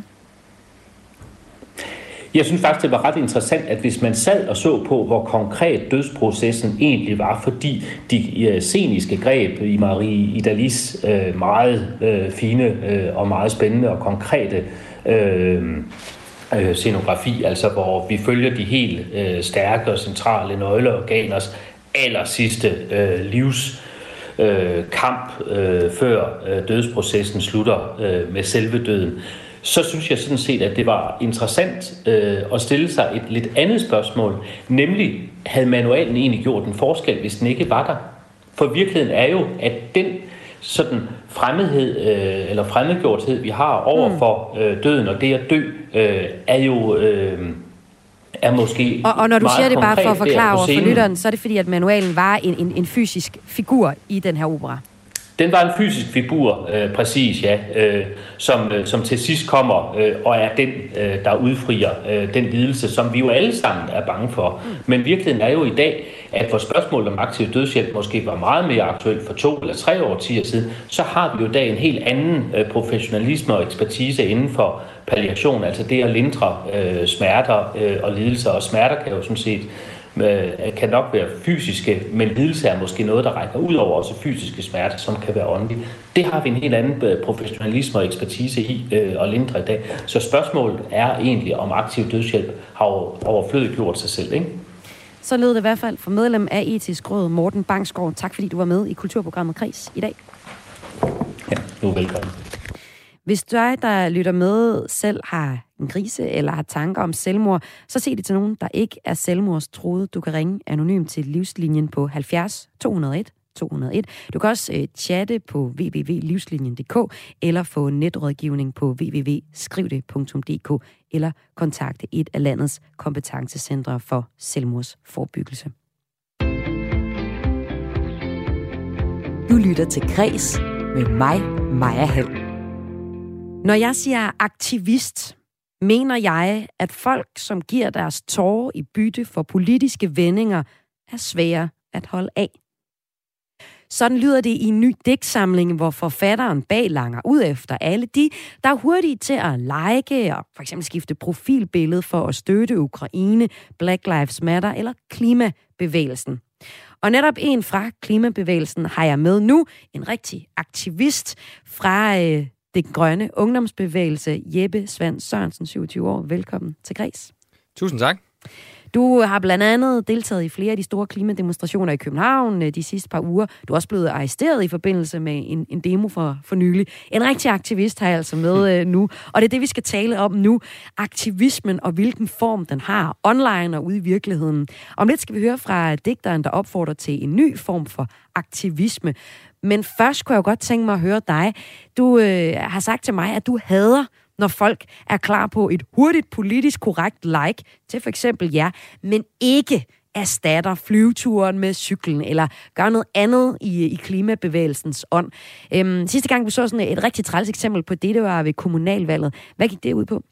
[SPEAKER 8] Jeg synes faktisk, det var ret interessant, at hvis man sad og så på, hvor konkret dødsprocessen egentlig var, fordi de øh, sceniske greb i Marie Idalis øh, meget fine og meget spændende og konkrete øh, scenografi, altså hvor vi følger de helt øh, stærke og centrale nøgleorganers aller sidste øh, livs øh, kamp, øh, før øh, dødsprocessen slutter øh, med selve døden så synes jeg sådan set, at det var interessant øh, at stille sig et lidt andet spørgsmål, nemlig, havde manualen egentlig gjort en forskel, hvis den ikke var der? For virkeligheden er jo, at den sådan fremmedhed øh, eller fremmedgjorthed, vi har over mm. for øh, døden og det at dø, øh, er jo... Øh, er måske
[SPEAKER 1] og, og når du siger det bare for at forklare over for lytteren, så er det fordi, at manualen var en, en, en fysisk figur i den her opera.
[SPEAKER 8] Den var en fysisk figur, øh, præcis ja, øh, som, øh, som til sidst kommer øh, og er den, øh, der udfrier øh, den lidelse, som vi jo alle sammen er bange for. Mm. Men virkeligheden er jo i dag, at hvor spørgsmålet om aktiv dødshjælp måske var meget mere aktuelt for to eller tre år siden, så har vi jo i dag en helt anden øh, professionalisme og ekspertise inden for palliation, altså det at lindre øh, smerter øh, og lidelser, og smerter kan jo sådan set øh, kan nok være fysiske, men lidelse er måske noget, der rækker ud over også fysiske smerter, som kan være åndelige. Det har vi en helt anden øh, professionalisme og ekspertise i øh, at lindre i dag. Så spørgsmålet er egentlig, om aktiv dødshjælp har overflødigt gjort sig selv, ikke?
[SPEAKER 1] Så lød det i hvert fald for medlem af Etisk Råd, Morten Bangsgaard. Tak fordi du var med i Kulturprogrammet Kris i dag.
[SPEAKER 8] Ja, du er velkommen.
[SPEAKER 1] Hvis dig, der lytter med, selv har en krise eller har tanker om selvmord, så se det til nogen, der ikke er selvmordstroet. Du kan ringe anonymt til livslinjen på 70 201 201. Du kan også øh, chatte på www.livslinjen.dk eller få netrådgivning på www.skrivde.dk eller kontakte et af landets kompetencecentre for selvmordsforbyggelse. Du lytter til Græs med mig, Maja Hall. Når jeg siger aktivist, mener jeg, at folk, som giver deres tårer i bytte for politiske vendinger, er svære at holde af. Sådan lyder det i en ny digtsamling, hvor forfatteren bag langer ud efter alle de, der er hurtige til at like og for eksempel skifte profilbillede for at støtte Ukraine, Black Lives Matter eller klimabevægelsen. Og netop en fra klimabevægelsen har jeg med nu, en rigtig aktivist fra øh, det grønne ungdomsbevægelse, Jeppe Svand Sørensen, 27 år. Velkommen til Græs.
[SPEAKER 12] Tusind tak.
[SPEAKER 1] Du har blandt andet deltaget i flere af de store klimademonstrationer i København øh, de sidste par uger. Du er også blevet arresteret i forbindelse med en, en demo for, for nylig. En rigtig aktivist har jeg altså med [LAUGHS] øh, nu, og det er det, vi skal tale om nu. Aktivismen og hvilken form den har, online og ude i virkeligheden. Om lidt skal vi høre fra digteren, der opfordrer til en ny form for aktivisme. Men først kunne jeg jo godt tænke mig at høre dig. Du øh, har sagt til mig, at du hader når folk er klar på et hurtigt politisk korrekt like til for eksempel jer, men ikke erstatter flyveturen med cyklen, eller gør noget andet i, i klimabevægelsens ånd. Øhm, sidste gang, vi så sådan et rigtig træls eksempel på det, det var ved kommunalvalget. Hvad gik det ud på?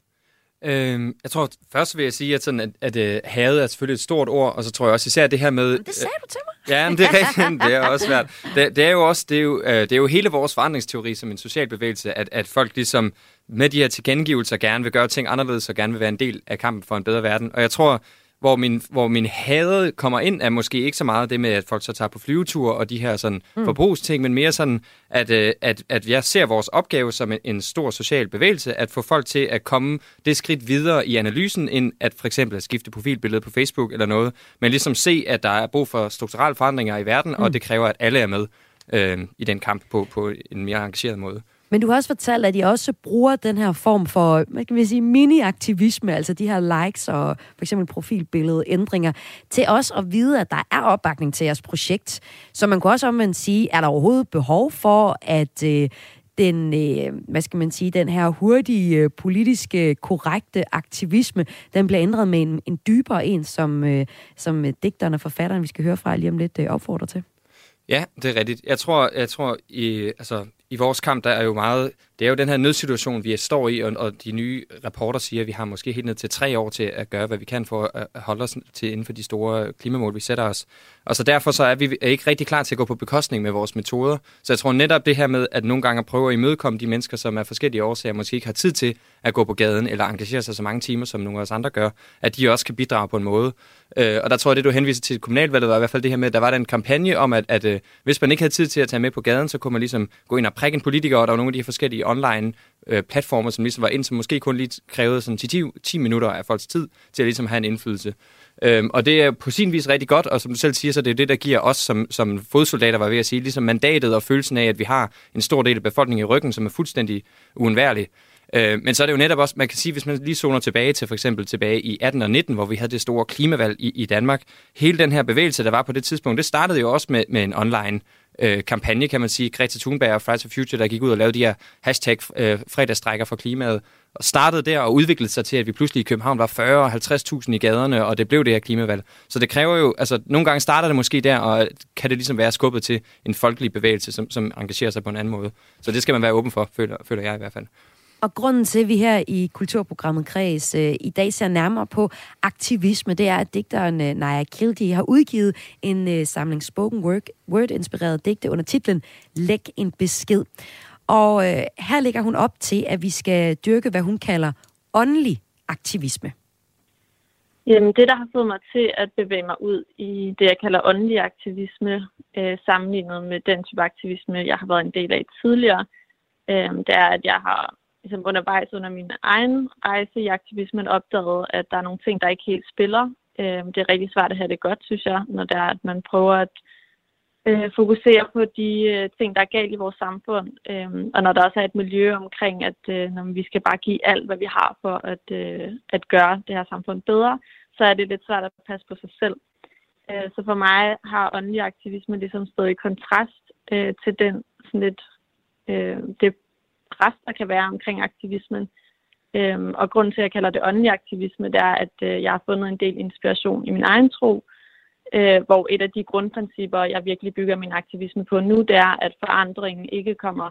[SPEAKER 12] Øhm, jeg tror, først vil jeg sige, at, sådan, at, at uh, hadet er selvfølgelig et stort ord, og så tror jeg også især det her med...
[SPEAKER 1] Men det sagde du til mig.
[SPEAKER 12] Ja, men det er rigtigt. [LAUGHS] det er også svært. Det, det, er jo også, det er jo, uh, det er jo hele vores forandringsteori som en social bevægelse, at, at folk ligesom med de her tilkendegivelser gerne vil gøre ting anderledes og gerne vil være en del af kampen for en bedre verden. Og jeg tror, hvor min, hvor min hade kommer ind, er måske ikke så meget det med, at folk så tager på flyvetur og de her sådan mm. forbrugsting, men mere sådan, at, øh, at, at jeg ser vores opgave som en, en stor social bevægelse, at få folk til at komme det skridt videre i analysen, end at for eksempel at skifte profilbillede på Facebook eller noget, men ligesom se, at der er brug for strukturelle forandringer i verden, mm. og det kræver, at alle er med øh, i den kamp på, på en mere engageret måde.
[SPEAKER 1] Men du har også fortalt, at I også bruger den her form for, hvad kan vi sige, mini-aktivisme, altså de her likes og for eksempel profilbillede ændringer, til os at vide, at der er opbakning til jeres projekt. Så man kunne også omvendt sige, er der overhovedet behov for, at øh, den, øh, hvad skal man sige, den her hurtige, øh, politiske, korrekte aktivisme, den bliver ændret med en, en dybere en, som, øh, som digteren og forfatteren, vi skal høre fra lige om lidt, øh, opfordrer til.
[SPEAKER 12] Ja, det er rigtigt. Jeg tror, jeg tror i, altså, i vores kamp, der er jo meget, det er jo den her nødsituation, vi står i, og, og de nye rapporter siger, at vi har måske helt ned til tre år til at gøre, hvad vi kan for at holde os til inden for de store klimamål, vi sætter os. Og så derfor så er vi ikke rigtig klar til at gå på bekostning med vores metoder. Så jeg tror netop det her med, at nogle gange prøve at imødekomme de mennesker, som af forskellige årsager måske ikke har tid til at gå på gaden, eller engagere sig så mange timer, som nogle af os andre gør, at de også kan bidrage på en måde. Øh, og der tror jeg, det du henviser til kommunalvalget, var i hvert fald det her med, at der var der en kampagne om, at, at, at hvis man ikke havde tid til at tage med på gaden, så kunne man ligesom gå ind og prikke en politiker, og der var nogle af de her forskellige online øh, platformer, som ligesom var ind, som måske kun lige krævede sådan 10, 10 minutter af folks tid til at ligesom have en indflydelse. Øhm, og det er på sin vis rigtig godt, og som du selv siger, så det er det, der giver os som, som fodsoldater, var ved at sige, ligesom mandatet og følelsen af, at vi har en stor del af befolkningen i ryggen, som er fuldstændig uundværlig. Øh, men så er det jo netop også, man kan sige, hvis man lige zoner tilbage til for eksempel tilbage i 18 og 19, hvor vi havde det store klimavalg i, i Danmark. Hele den her bevægelse, der var på det tidspunkt, det startede jo også med, med en online øh, kampagne, kan man sige. Greta Thunberg og Fridays for Future, der gik ud og lavede de her hashtag øh, fredagsstrækker for klimaet, og startede der og udviklede sig til, at vi pludselig i København var 40 50.000 i gaderne, og det blev det her klimavalg. Så det kræver jo, altså nogle gange starter det måske der, og kan det ligesom være skubbet til en folkelig bevægelse, som, som engagerer sig på en anden måde. Så det skal man være åben for, føler, føler jeg i hvert fald.
[SPEAKER 1] Og grunden til, at vi her i Kulturprogrammet Kreds øh, i dag ser nærmere på aktivisme, det er, at digteren øh, Naja Kildi har udgivet en øh, samling spoken word, word-inspireret digte under titlen Læg en besked. Og øh, her lægger hun op til, at vi skal dyrke, hvad hun kalder åndelig aktivisme.
[SPEAKER 4] Jamen, det, der har fået mig til at bevæge mig ud i det, jeg kalder åndelig aktivisme, øh, sammenlignet med den type aktivisme, jeg har været en del af tidligere, øh, det er, at jeg har ligesom undervejs under min egen rejse i aktivismen opdaget, at der er nogle ting, der ikke helt spiller. Øh, det er rigtig svært at have det godt, synes jeg, når det er, at man prøver at øh, fokusere på de øh, ting, der er galt i vores samfund. Øh, og når der også er et miljø omkring, at øh, når vi skal bare give alt, hvad vi har for at, øh, at gøre det her samfund bedre, så er det lidt svært at passe på sig selv. Øh, så for mig har åndelig aktivisme ligesom stået i kontrast øh, til den sådan lidt, øh, det pres, der kan være omkring aktivismen. Øhm, og grunden til, at jeg kalder det åndelig aktivisme, det er, at øh, jeg har fundet en del inspiration i min egen tro, øh, hvor et af de grundprincipper, jeg virkelig bygger min aktivisme på nu, det er, at forandringen ikke kommer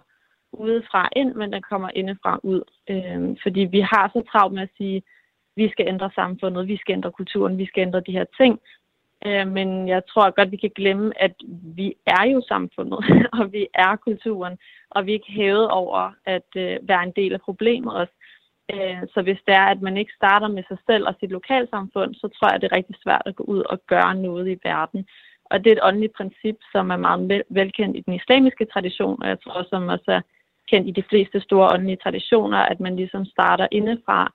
[SPEAKER 4] udefra ind, men den kommer indefra ud. Øh, fordi vi har så travlt med at sige, vi skal ændre samfundet, vi skal ændre kulturen, vi skal ændre de her ting. Øh, men jeg tror godt, vi kan glemme, at vi er jo samfundet, [LAUGHS] og vi er kulturen, og vi er ikke hævet over at øh, være en del af problemet også. Øh, så hvis det er, at man ikke starter med sig selv og sit lokalsamfund, så tror jeg, det er rigtig svært at gå ud og gøre noget i verden. Og det er et åndeligt princip, som er meget velkendt i den islamiske tradition, og jeg tror som også er kendt i de fleste store åndelige traditioner, at man ligesom starter indefra,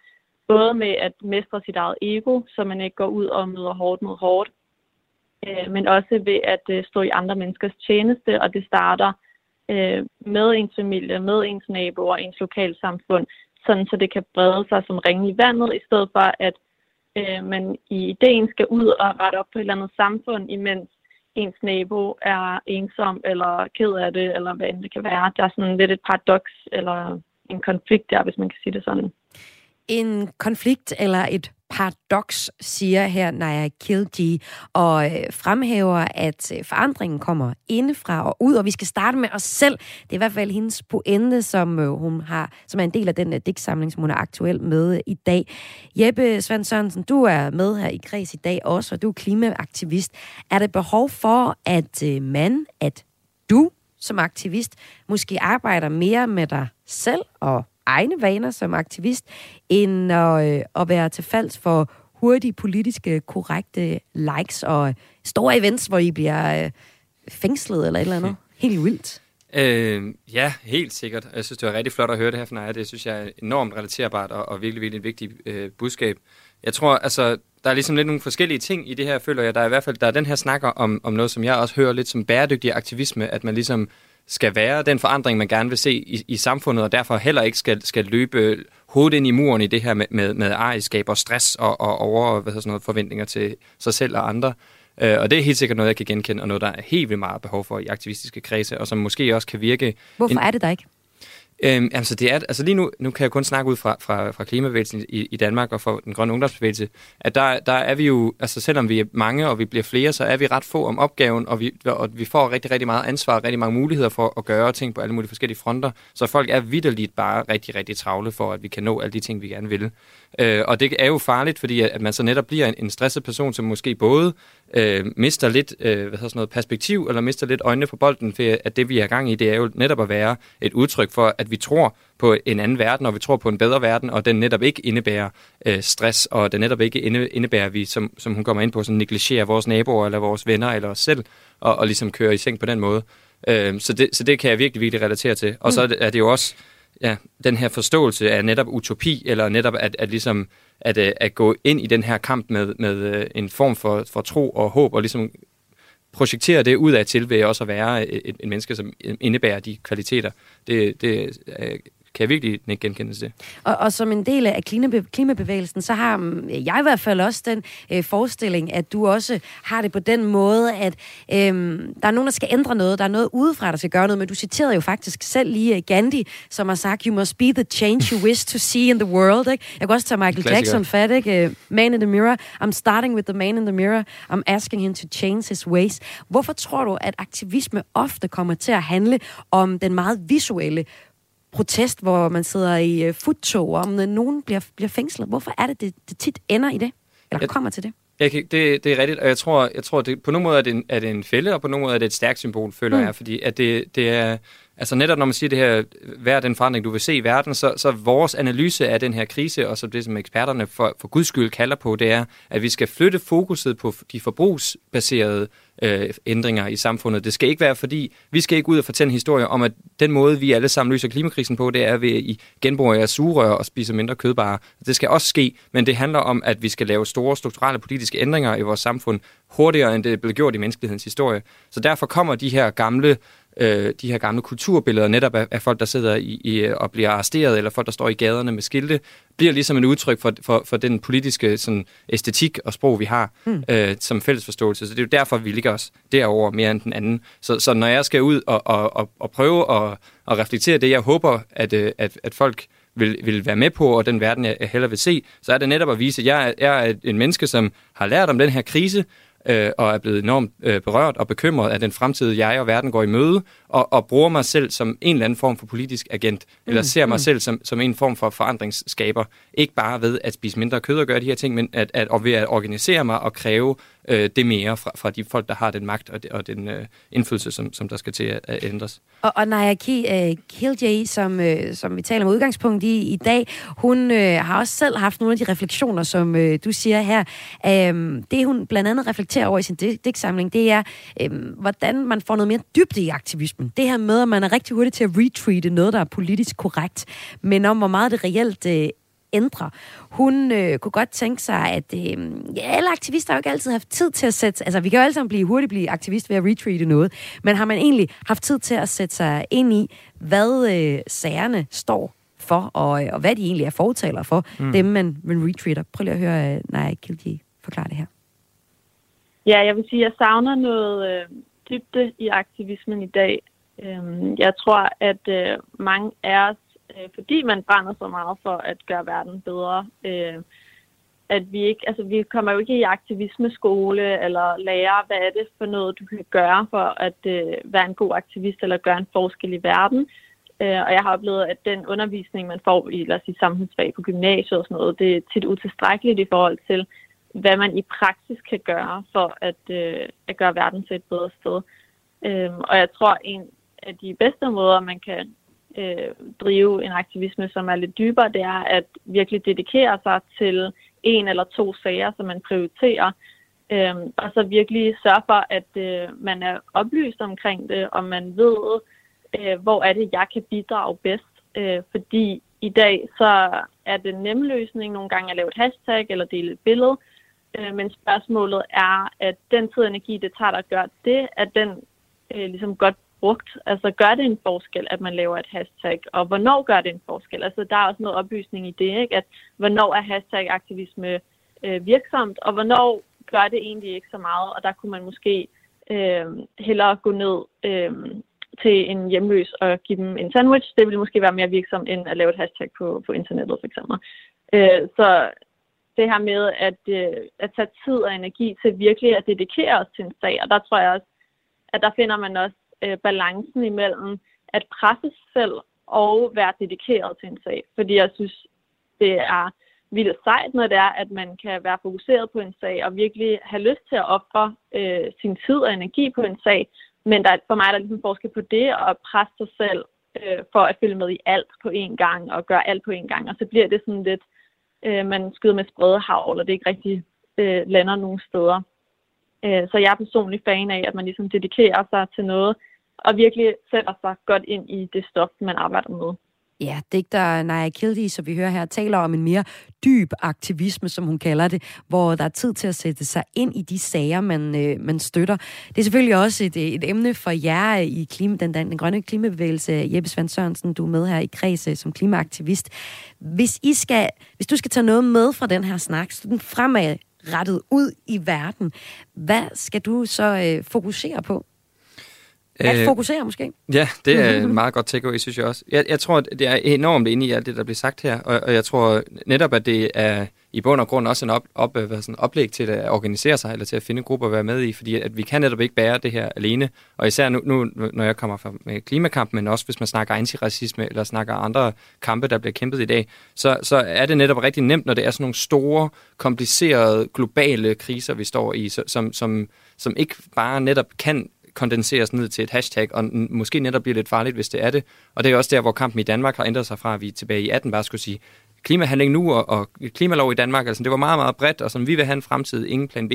[SPEAKER 4] både med at mestre sit eget ego, så man ikke går ud og møder hårdt mod hårdt, øh, men også ved at øh, stå i andre menneskers tjeneste, og det starter øh, med ens familie, med ens naboer, ens lokalsamfund, sådan så det kan brede sig som ringe i vandet, i stedet for at øh, man i ideen skal ud og rette op på et eller andet samfund, imens ens nabo er ensom eller ked af det, eller hvad end det kan være. Der er sådan lidt et paradoks eller en konflikt der, hvis man kan sige det sådan.
[SPEAKER 1] En konflikt eller et paradoks, siger her Naya Kilji, og øh, fremhæver, at øh, forandringen kommer indefra og ud, og vi skal starte med os selv. Det er i hvert fald hendes pointe, som øh, hun har, som er en del af den digtsamling, som hun er aktuel med i dag. Jeppe Svend Sørensen, du er med her i Kreds i dag også, og du er klimaaktivist. Er det behov for, at man, at du som aktivist, måske arbejder mere med dig selv og egne vaner som aktivist, end at, øh, at være til falds for hurtige politiske, korrekte likes og store events, hvor I bliver øh, fængslet eller et eller andet. [LAUGHS] Helt vildt.
[SPEAKER 12] Øh, ja, helt sikkert. Jeg synes, det var rigtig flot at høre det her fra Naja. Det synes jeg er enormt relaterbart og, og virkelig, virkelig et vigtigt øh, budskab. Jeg tror, altså, der er ligesom lidt nogle forskellige ting i det her, føler jeg. Der er i hvert fald der er den her snakker om, om noget, som jeg også hører lidt som bæredygtig aktivisme, at man ligesom skal være den forandring, man gerne vil se i, i samfundet, og derfor heller ikke skal, skal løbe hovedet ind i muren i det her med, med, med ejerskab og stress og, og over hvad sådan noget, forventninger til sig selv og andre. Uh, og det er helt sikkert noget, jeg kan genkende, og noget, der er helt vildt meget behov for i aktivistiske kredse, og som måske også kan virke...
[SPEAKER 1] Hvorfor en, er det der ikke?
[SPEAKER 12] Øhm, altså, det er, altså lige nu, nu kan jeg kun snakke ud fra, fra, fra klimabevægelsen i, i Danmark og fra den grønne ungdomsbevægelse, at der, der er vi jo, altså selvom vi er mange og vi bliver flere, så er vi ret få om opgaven, og vi, og vi får rigtig, rigtig meget ansvar og rigtig mange muligheder for at gøre ting på alle mulige forskellige fronter. Så folk er vidderligt bare rigtig, rigtig travle for, at vi kan nå alle de ting, vi gerne vil. Øh, og det er jo farligt, fordi at man så netop bliver en, en stresset person, som måske både øh, mister lidt øh, hvad sådan noget, perspektiv, eller mister lidt øjnene på bolden, for at det, vi er gang i, det er jo netop at være et udtryk for, at vi tror på en anden verden, og vi tror på en bedre verden, og den netop ikke indebærer øh, stress, og den netop ikke indebærer, at vi, som, som hun kommer ind på, sådan negligerer vores naboer, eller vores venner, eller os selv, og, og ligesom kører i seng på den måde. Øh, så, det, så det kan jeg virkelig, virkelig relatere til. Og mm. så er det, er det jo også ja, den her forståelse af netop utopi, eller netop at, at, ligesom, at, øh, at gå ind i den her kamp med, med øh, en form for, for tro og håb, og ligesom projektere det ud af til ved også at være et, et menneske, som indebærer de kvaliteter. Det, det øh, kan jeg virkelig ikke genkende det.
[SPEAKER 1] Og, og som en del af klimabe, klimabevægelsen, så har mm, jeg i hvert fald også den øh, forestilling, at du også har det på den måde, at øh, der er nogen, der skal ændre noget, der er noget udefra, der skal gøre noget, men du citerede jo faktisk selv lige øh, Gandhi, som har sagt, you must be the change you wish to see in the world. Ikke? Jeg kan også tage Michael Jackson fat, ikke? Øh, man in the mirror. I'm starting with the man in the mirror. I'm asking him to change his ways. Hvorfor tror du, at aktivisme ofte kommer til at handle om den meget visuelle protest, hvor man sidder i uh, futtog, og om nogen bliver, bliver fængslet. Hvorfor er det, det, det tit ender i det? Eller jeg, kommer til det?
[SPEAKER 12] Jeg kan, det, det er rigtigt, og jeg tror, jeg tror det, på nogle måder er det, en, er det en fælde, og på nogle måder er det et stærkt symbol, føler mm. jeg, fordi at det, det er Altså netop når man siger det her, hvad er den forandring, du vil se i verden, så, så vores analyse af den her krise, og så det, som eksperterne for, for guds skyld kalder på, det er, at vi skal flytte fokuset på de forbrugsbaserede øh, ændringer i samfundet. Det skal ikke være, fordi vi skal ikke ud og fortælle en historie om, at den måde, vi alle sammen løser klimakrisen på, det er ved i genbruger jeres sugerør og spiser mindre kødbarer. Det skal også ske, men det handler om, at vi skal lave store strukturelle politiske ændringer i vores samfund hurtigere, end det er blevet gjort i menneskelighedens historie. Så derfor kommer de her gamle øh, de her gamle kulturbilleder, netop af, af folk, der sidder i, i, og bliver arresteret, eller folk, der står i gaderne med skilte, bliver ligesom en udtryk for, for, for den politiske sådan, æstetik og sprog, vi har mm. øh, som fælles forståelse. Så det er jo derfor, vi ligger os derover mere end den anden. Så, så når jeg skal ud og, og, og, og prøve at, at reflektere det, jeg håber, at, øh, at, at folk vil, vil være med på, og den verden, jeg hellere vil se, så er det netop at vise, at jeg, jeg er en menneske, som har lært om den her krise, øh, og er blevet enormt øh, berørt og bekymret af den fremtid, jeg og verden går i møde, og, og bruger mig selv som en eller anden form for politisk agent, mm, eller ser mig mm. selv som, som en form for forandringsskaber. Ikke bare ved at spise mindre kød og gøre de her ting, men at, at, og ved at organisere mig og kræve øh, det mere fra, fra de folk, der har den magt og, de, og den øh, indflydelse, som, som der skal til at, at ændres.
[SPEAKER 1] Og, og Naya Kiljay, øh, som, øh, som vi taler om udgangspunkt i i dag, hun øh, har også selv haft nogle af de refleksioner, som øh, du siger her. Øh, det hun blandt andet reflekterer over i sin digtsamling, det er, øh, hvordan man får noget mere dybde i aktivismen. Det her med, at man er rigtig hurtig til at retweete noget, der er politisk korrekt, men om hvor meget det reelt øh, ændre. Hun øh, kunne godt tænke sig, at øh, ja, alle aktivister har jo ikke altid haft tid til at sætte... Altså, vi kan jo alle sammen blive hurtigt blive aktivist ved at retweete noget, men har man egentlig haft tid til at sætte sig ind i, hvad øh, sagerne står for, og, og hvad de egentlig er fortaler for, mm. dem man, man retweeter. Prøv lige at høre øh, Nej Kildi forklare det her.
[SPEAKER 4] Ja, jeg vil sige, at jeg savner noget øh, dybde i aktivismen i dag. Øhm, jeg tror, at øh, mange af os øh, fordi man brænder så meget for at gøre verden bedre. Øh, at vi ikke, altså vi kommer jo ikke i aktivismeskole eller lære, hvad er det for noget, du kan gøre for at øh, være en god aktivist eller gøre en forskel i verden. Øh, og jeg har oplevet, at den undervisning, man får i, lad os sige, samfundsfag på gymnasiet og sådan noget, det er tit utilstrækkeligt i forhold til, hvad man i praksis kan gøre for at, øh, at gøre verden til et bedre sted. Øh, og jeg tror, en af de bedste måder, man kan øh, drive en aktivisme, som er lidt dybere, det er at virkelig dedikere sig til en eller to sager, som man prioriterer, øh, og så virkelig sørge for, at øh, man er oplyst omkring det, og man ved, øh, hvor er det, jeg kan bidrage bedst. Øh, fordi i dag så er det nem løsning nogle gange at lave et hashtag eller dele et billede, øh, men spørgsmålet er, at den tid og energi, det tager dig at gøre det, at den øh, ligesom godt brugt? Altså gør det en forskel, at man laver et hashtag, og hvornår gør det en forskel? Altså der er også noget oplysning i det, ikke? at hvornår er hashtag-aktivisme øh, virksomt, og hvornår gør det egentlig ikke så meget, og der kunne man måske øh, hellere gå ned øh, til en hjemløs og give dem en sandwich. Det ville måske være mere virksomt, end at lave et hashtag på, på internettet for eksempel. Øh, så det her med at, øh, at tage tid og energi til virkelig at dedikere os til en sag, og der tror jeg også, at der finder man også øh, balancen imellem at presse selv og være dedikeret til en sag. Fordi jeg synes, det er vildt sejt, når det er, at man kan være fokuseret på en sag og virkelig have lyst til at ofre øh, sin tid og energi på en sag. Men der, for mig er der ligesom forskel på det at presse sig selv øh, for at følge med i alt på én gang og gøre alt på én gang. Og så bliver det sådan lidt, øh, man skyder med spredhavl, og det ikke rigtig øh, lander nogen steder. Øh, så jeg er personligt fan af, at man ligesom dedikerer sig til noget, og virkelig sætter sig godt ind i det stof, man arbejder med.
[SPEAKER 1] Ja, digter Naja Kildi, som vi hører her, taler om en mere dyb aktivisme, som hun kalder det, hvor der er tid til at sætte sig ind i de sager, man, øh, man støtter. Det er selvfølgelig også et, et emne for jer i klima, den, den, den grønne klimabevægelse. Jeppe Svend Sørensen, du er med her i Kreds øh, som klimaaktivist. Hvis, I skal, hvis du skal tage noget med fra den her snak, så den fremad rettet ud i verden, hvad skal du så øh, fokusere på? At øh, fokusere måske?
[SPEAKER 12] Ja, det er en [LAUGHS] meget godt takeaway, synes jeg også. Jeg, jeg tror, det er enormt inde i alt det, der bliver sagt her, og, og jeg tror netop, at det er i bund og grund også en op, op, hvad sådan, oplæg til at organisere sig, eller til at finde grupper at være med i, fordi at vi kan netop ikke bære det her alene, og især nu, nu når jeg kommer fra med klimakamp, men også hvis man snakker antiracisme, eller snakker andre kampe, der bliver kæmpet i dag, så, så er det netop rigtig nemt, når det er sådan nogle store, komplicerede, globale kriser, vi står i, som, som, som ikke bare netop kan kondenseres ned til et hashtag, og måske netop bliver lidt farligt, hvis det er det. Og det er også der, hvor kampen i Danmark har ændret sig fra, at vi tilbage i 18 bare skulle sige, klimahandling nu og, og klimalov i Danmark, altså det var meget, meget bredt, og som vi vil have en fremtid, ingen plan B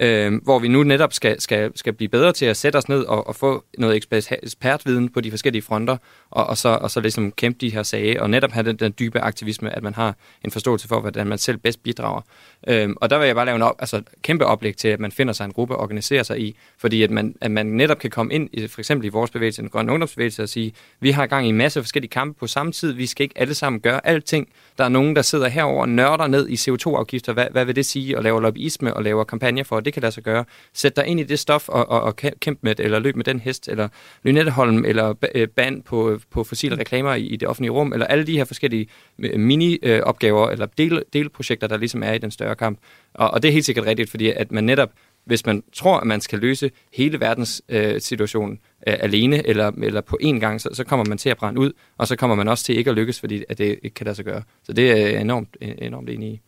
[SPEAKER 12] øh, hvor vi nu netop skal, skal, skal blive bedre til at sætte os ned og, og få noget ekspertviden på de forskellige fronter, og, og, så, og så ligesom kæmpe de her sager, og netop have den, den dybe aktivisme, at man har en forståelse for, hvordan man selv bedst bidrager. Øh, og der vil jeg bare lave en op, altså, kæmpe oplæg til, at man finder sig en gruppe og organiserer sig i, fordi at man, at man netop kan komme ind, i, for eksempel i vores bevægelse, den grønne ungdomsbevægelse, og sige, vi har gang i en masse forskellige kampe på samme tid, vi skal ikke alle sammen gøre alting. Der er nogen, der sidder herover og nørder ned i CO2-afgifter, hvad, hvad vil det sige, og laver lobbyisme og laver kampagner for, det det kan lade sig gøre. Sæt dig ind i det stof og, og, og kæmpe med det, eller løb med den hest, eller Lynetteholm, eller øh, band på, på fossile reklamer i, i det offentlige rum, eller alle de her forskellige øh, mini-opgaver, eller del, delprojekter, der ligesom er i den større kamp. Og, og det er helt sikkert rigtigt, fordi at man netop hvis man tror, at man skal løse hele verdens øh, situation øh, alene eller, eller på én gang, så, så kommer man til at brænde ud, og så kommer man også til ikke at lykkes, fordi at det ikke kan lade sig gøre. Så det er jeg enormt, enormt enig i.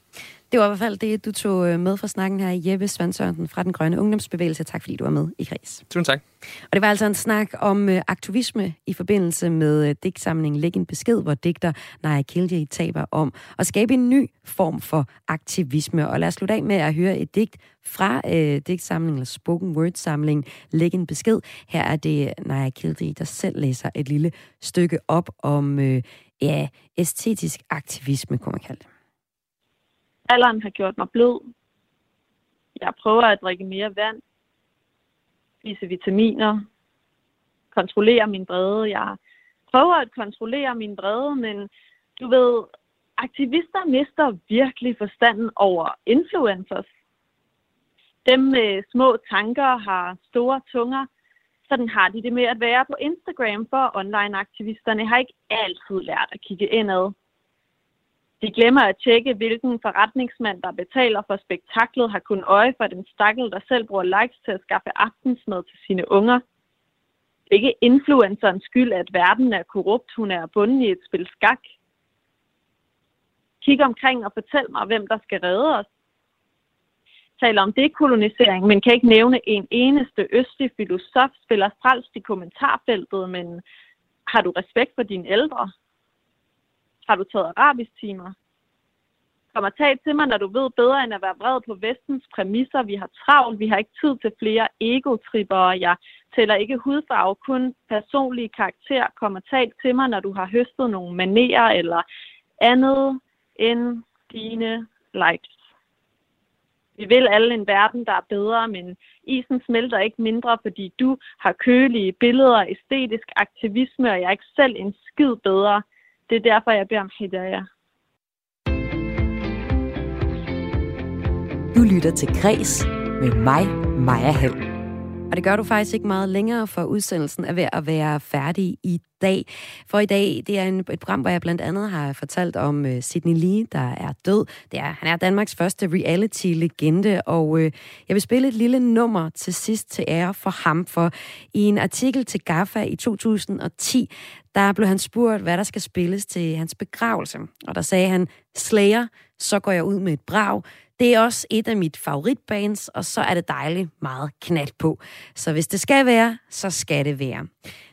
[SPEAKER 1] Det var i hvert fald det, du tog øh, med fra snakken her, Jeppe Svansørensen fra Den Grønne Ungdomsbevægelse. Tak fordi du var med i Kreds.
[SPEAKER 12] Tusind tak.
[SPEAKER 1] Og det var altså en snak om uh, aktivisme i forbindelse med uh, digtsamlingen Læg en besked, hvor digter Naja Kildi taber om at skabe en ny form for aktivisme. Og lad os slutte af med at høre et digt fra uh, digtsamlingen, eller spoken word samling Læg en besked. Her er det Naja Kildi, der selv læser et lille stykke op om uh, ja, æstetisk aktivisme, kunne man kalde det.
[SPEAKER 4] Alderen har gjort mig blød. Jeg prøver at drikke mere vand, spise vitaminer, kontrollere min brede. Jeg prøver at kontrollere min brede, men du ved, aktivister mister virkelig forstanden over influencers. Dem med små tanker har store tunger. Sådan har de det med at være på Instagram, for online-aktivisterne har ikke altid lært at kigge indad. De glemmer at tjekke, hvilken forretningsmand, der betaler for spektaklet, har kun øje for den stakkel, der selv bruger likes til at skaffe aftensmad til sine unger. Det er ikke influencerens skyld, at verden er korrupt. Hun er bunden i et spil skak. Kig omkring og fortæl mig, hvem der skal redde os. Taler om dekolonisering, men kan ikke nævne en eneste østlig filosof, spiller frelst i kommentarfeltet, men har du respekt for dine ældre? Har du taget arabisk timer? Kom og tag til mig, når du ved bedre end at være vred på vestens præmisser. Vi har travlt, vi har ikke tid til flere egotripper. Jeg tæller ikke hudfarve, kun personlige karakter. Kom og tag til mig, når du har høstet nogle manerer eller andet end dine likes. Vi vil alle en verden, der er bedre, men isen smelter ikke mindre, fordi du har kølige billeder, æstetisk aktivisme, og jeg er ikke selv en skid bedre. Det er derfor, jeg beder om hidayah.
[SPEAKER 1] Du lytter til Græs med mig, Maja Hall. Og det gør du faktisk ikke meget længere, for udsendelsen er ved at være færdig i dag. For i dag, det er en, et program, hvor jeg blandt andet har fortalt om uh, Sidney Lee, der er død. Det er, han er Danmarks første reality-legende, og uh, jeg vil spille et lille nummer til sidst til ære for ham, for i en artikel til GAFA i 2010, der blev han spurgt, hvad der skal spilles til hans begravelse. Og der sagde han, Slayer, så går jeg ud med et brag. Det er også et af mit favoritbands, og så er det dejligt meget knald på. Så hvis det skal være, så skal det være.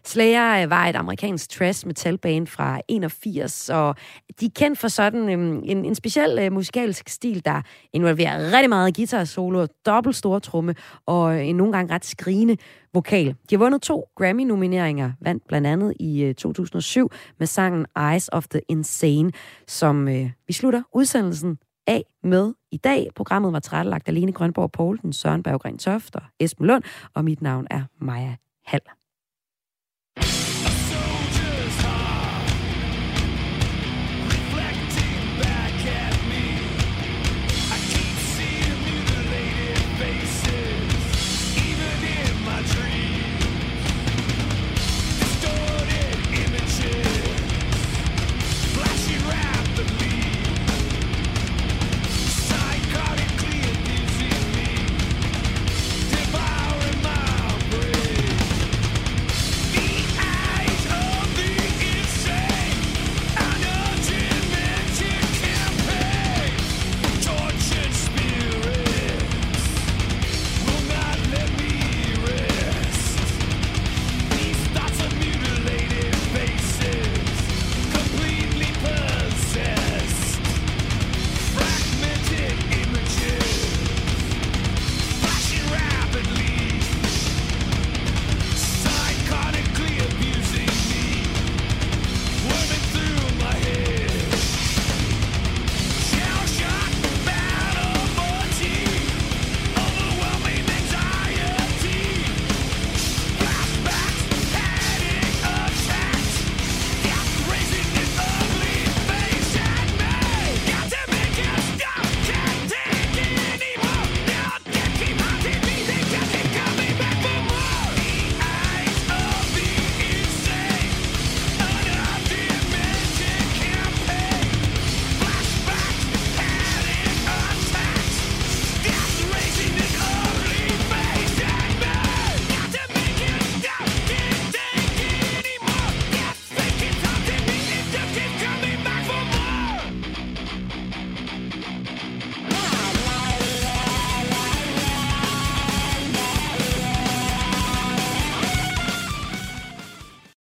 [SPEAKER 1] Slayer var et amerikansk trash metalband fra 81, og de er kendt for sådan øhm, en, en speciel øh, musikalsk stil, der involverer rigtig meget guitar solo, dobbelt store tromme og øh, en nogle gange ret skrigende vokal. De har vundet to Grammy-nomineringer, vandt blandt andet i øh, 2007 med sangen Eyes of the Insane, som øh, vi slutter udsendelsen af med i dag. Programmet var tilrettelagt af Lene Grønborg Poulsen, Søren Berggren Toft og Esben Lund, og mit navn er Maja Hall.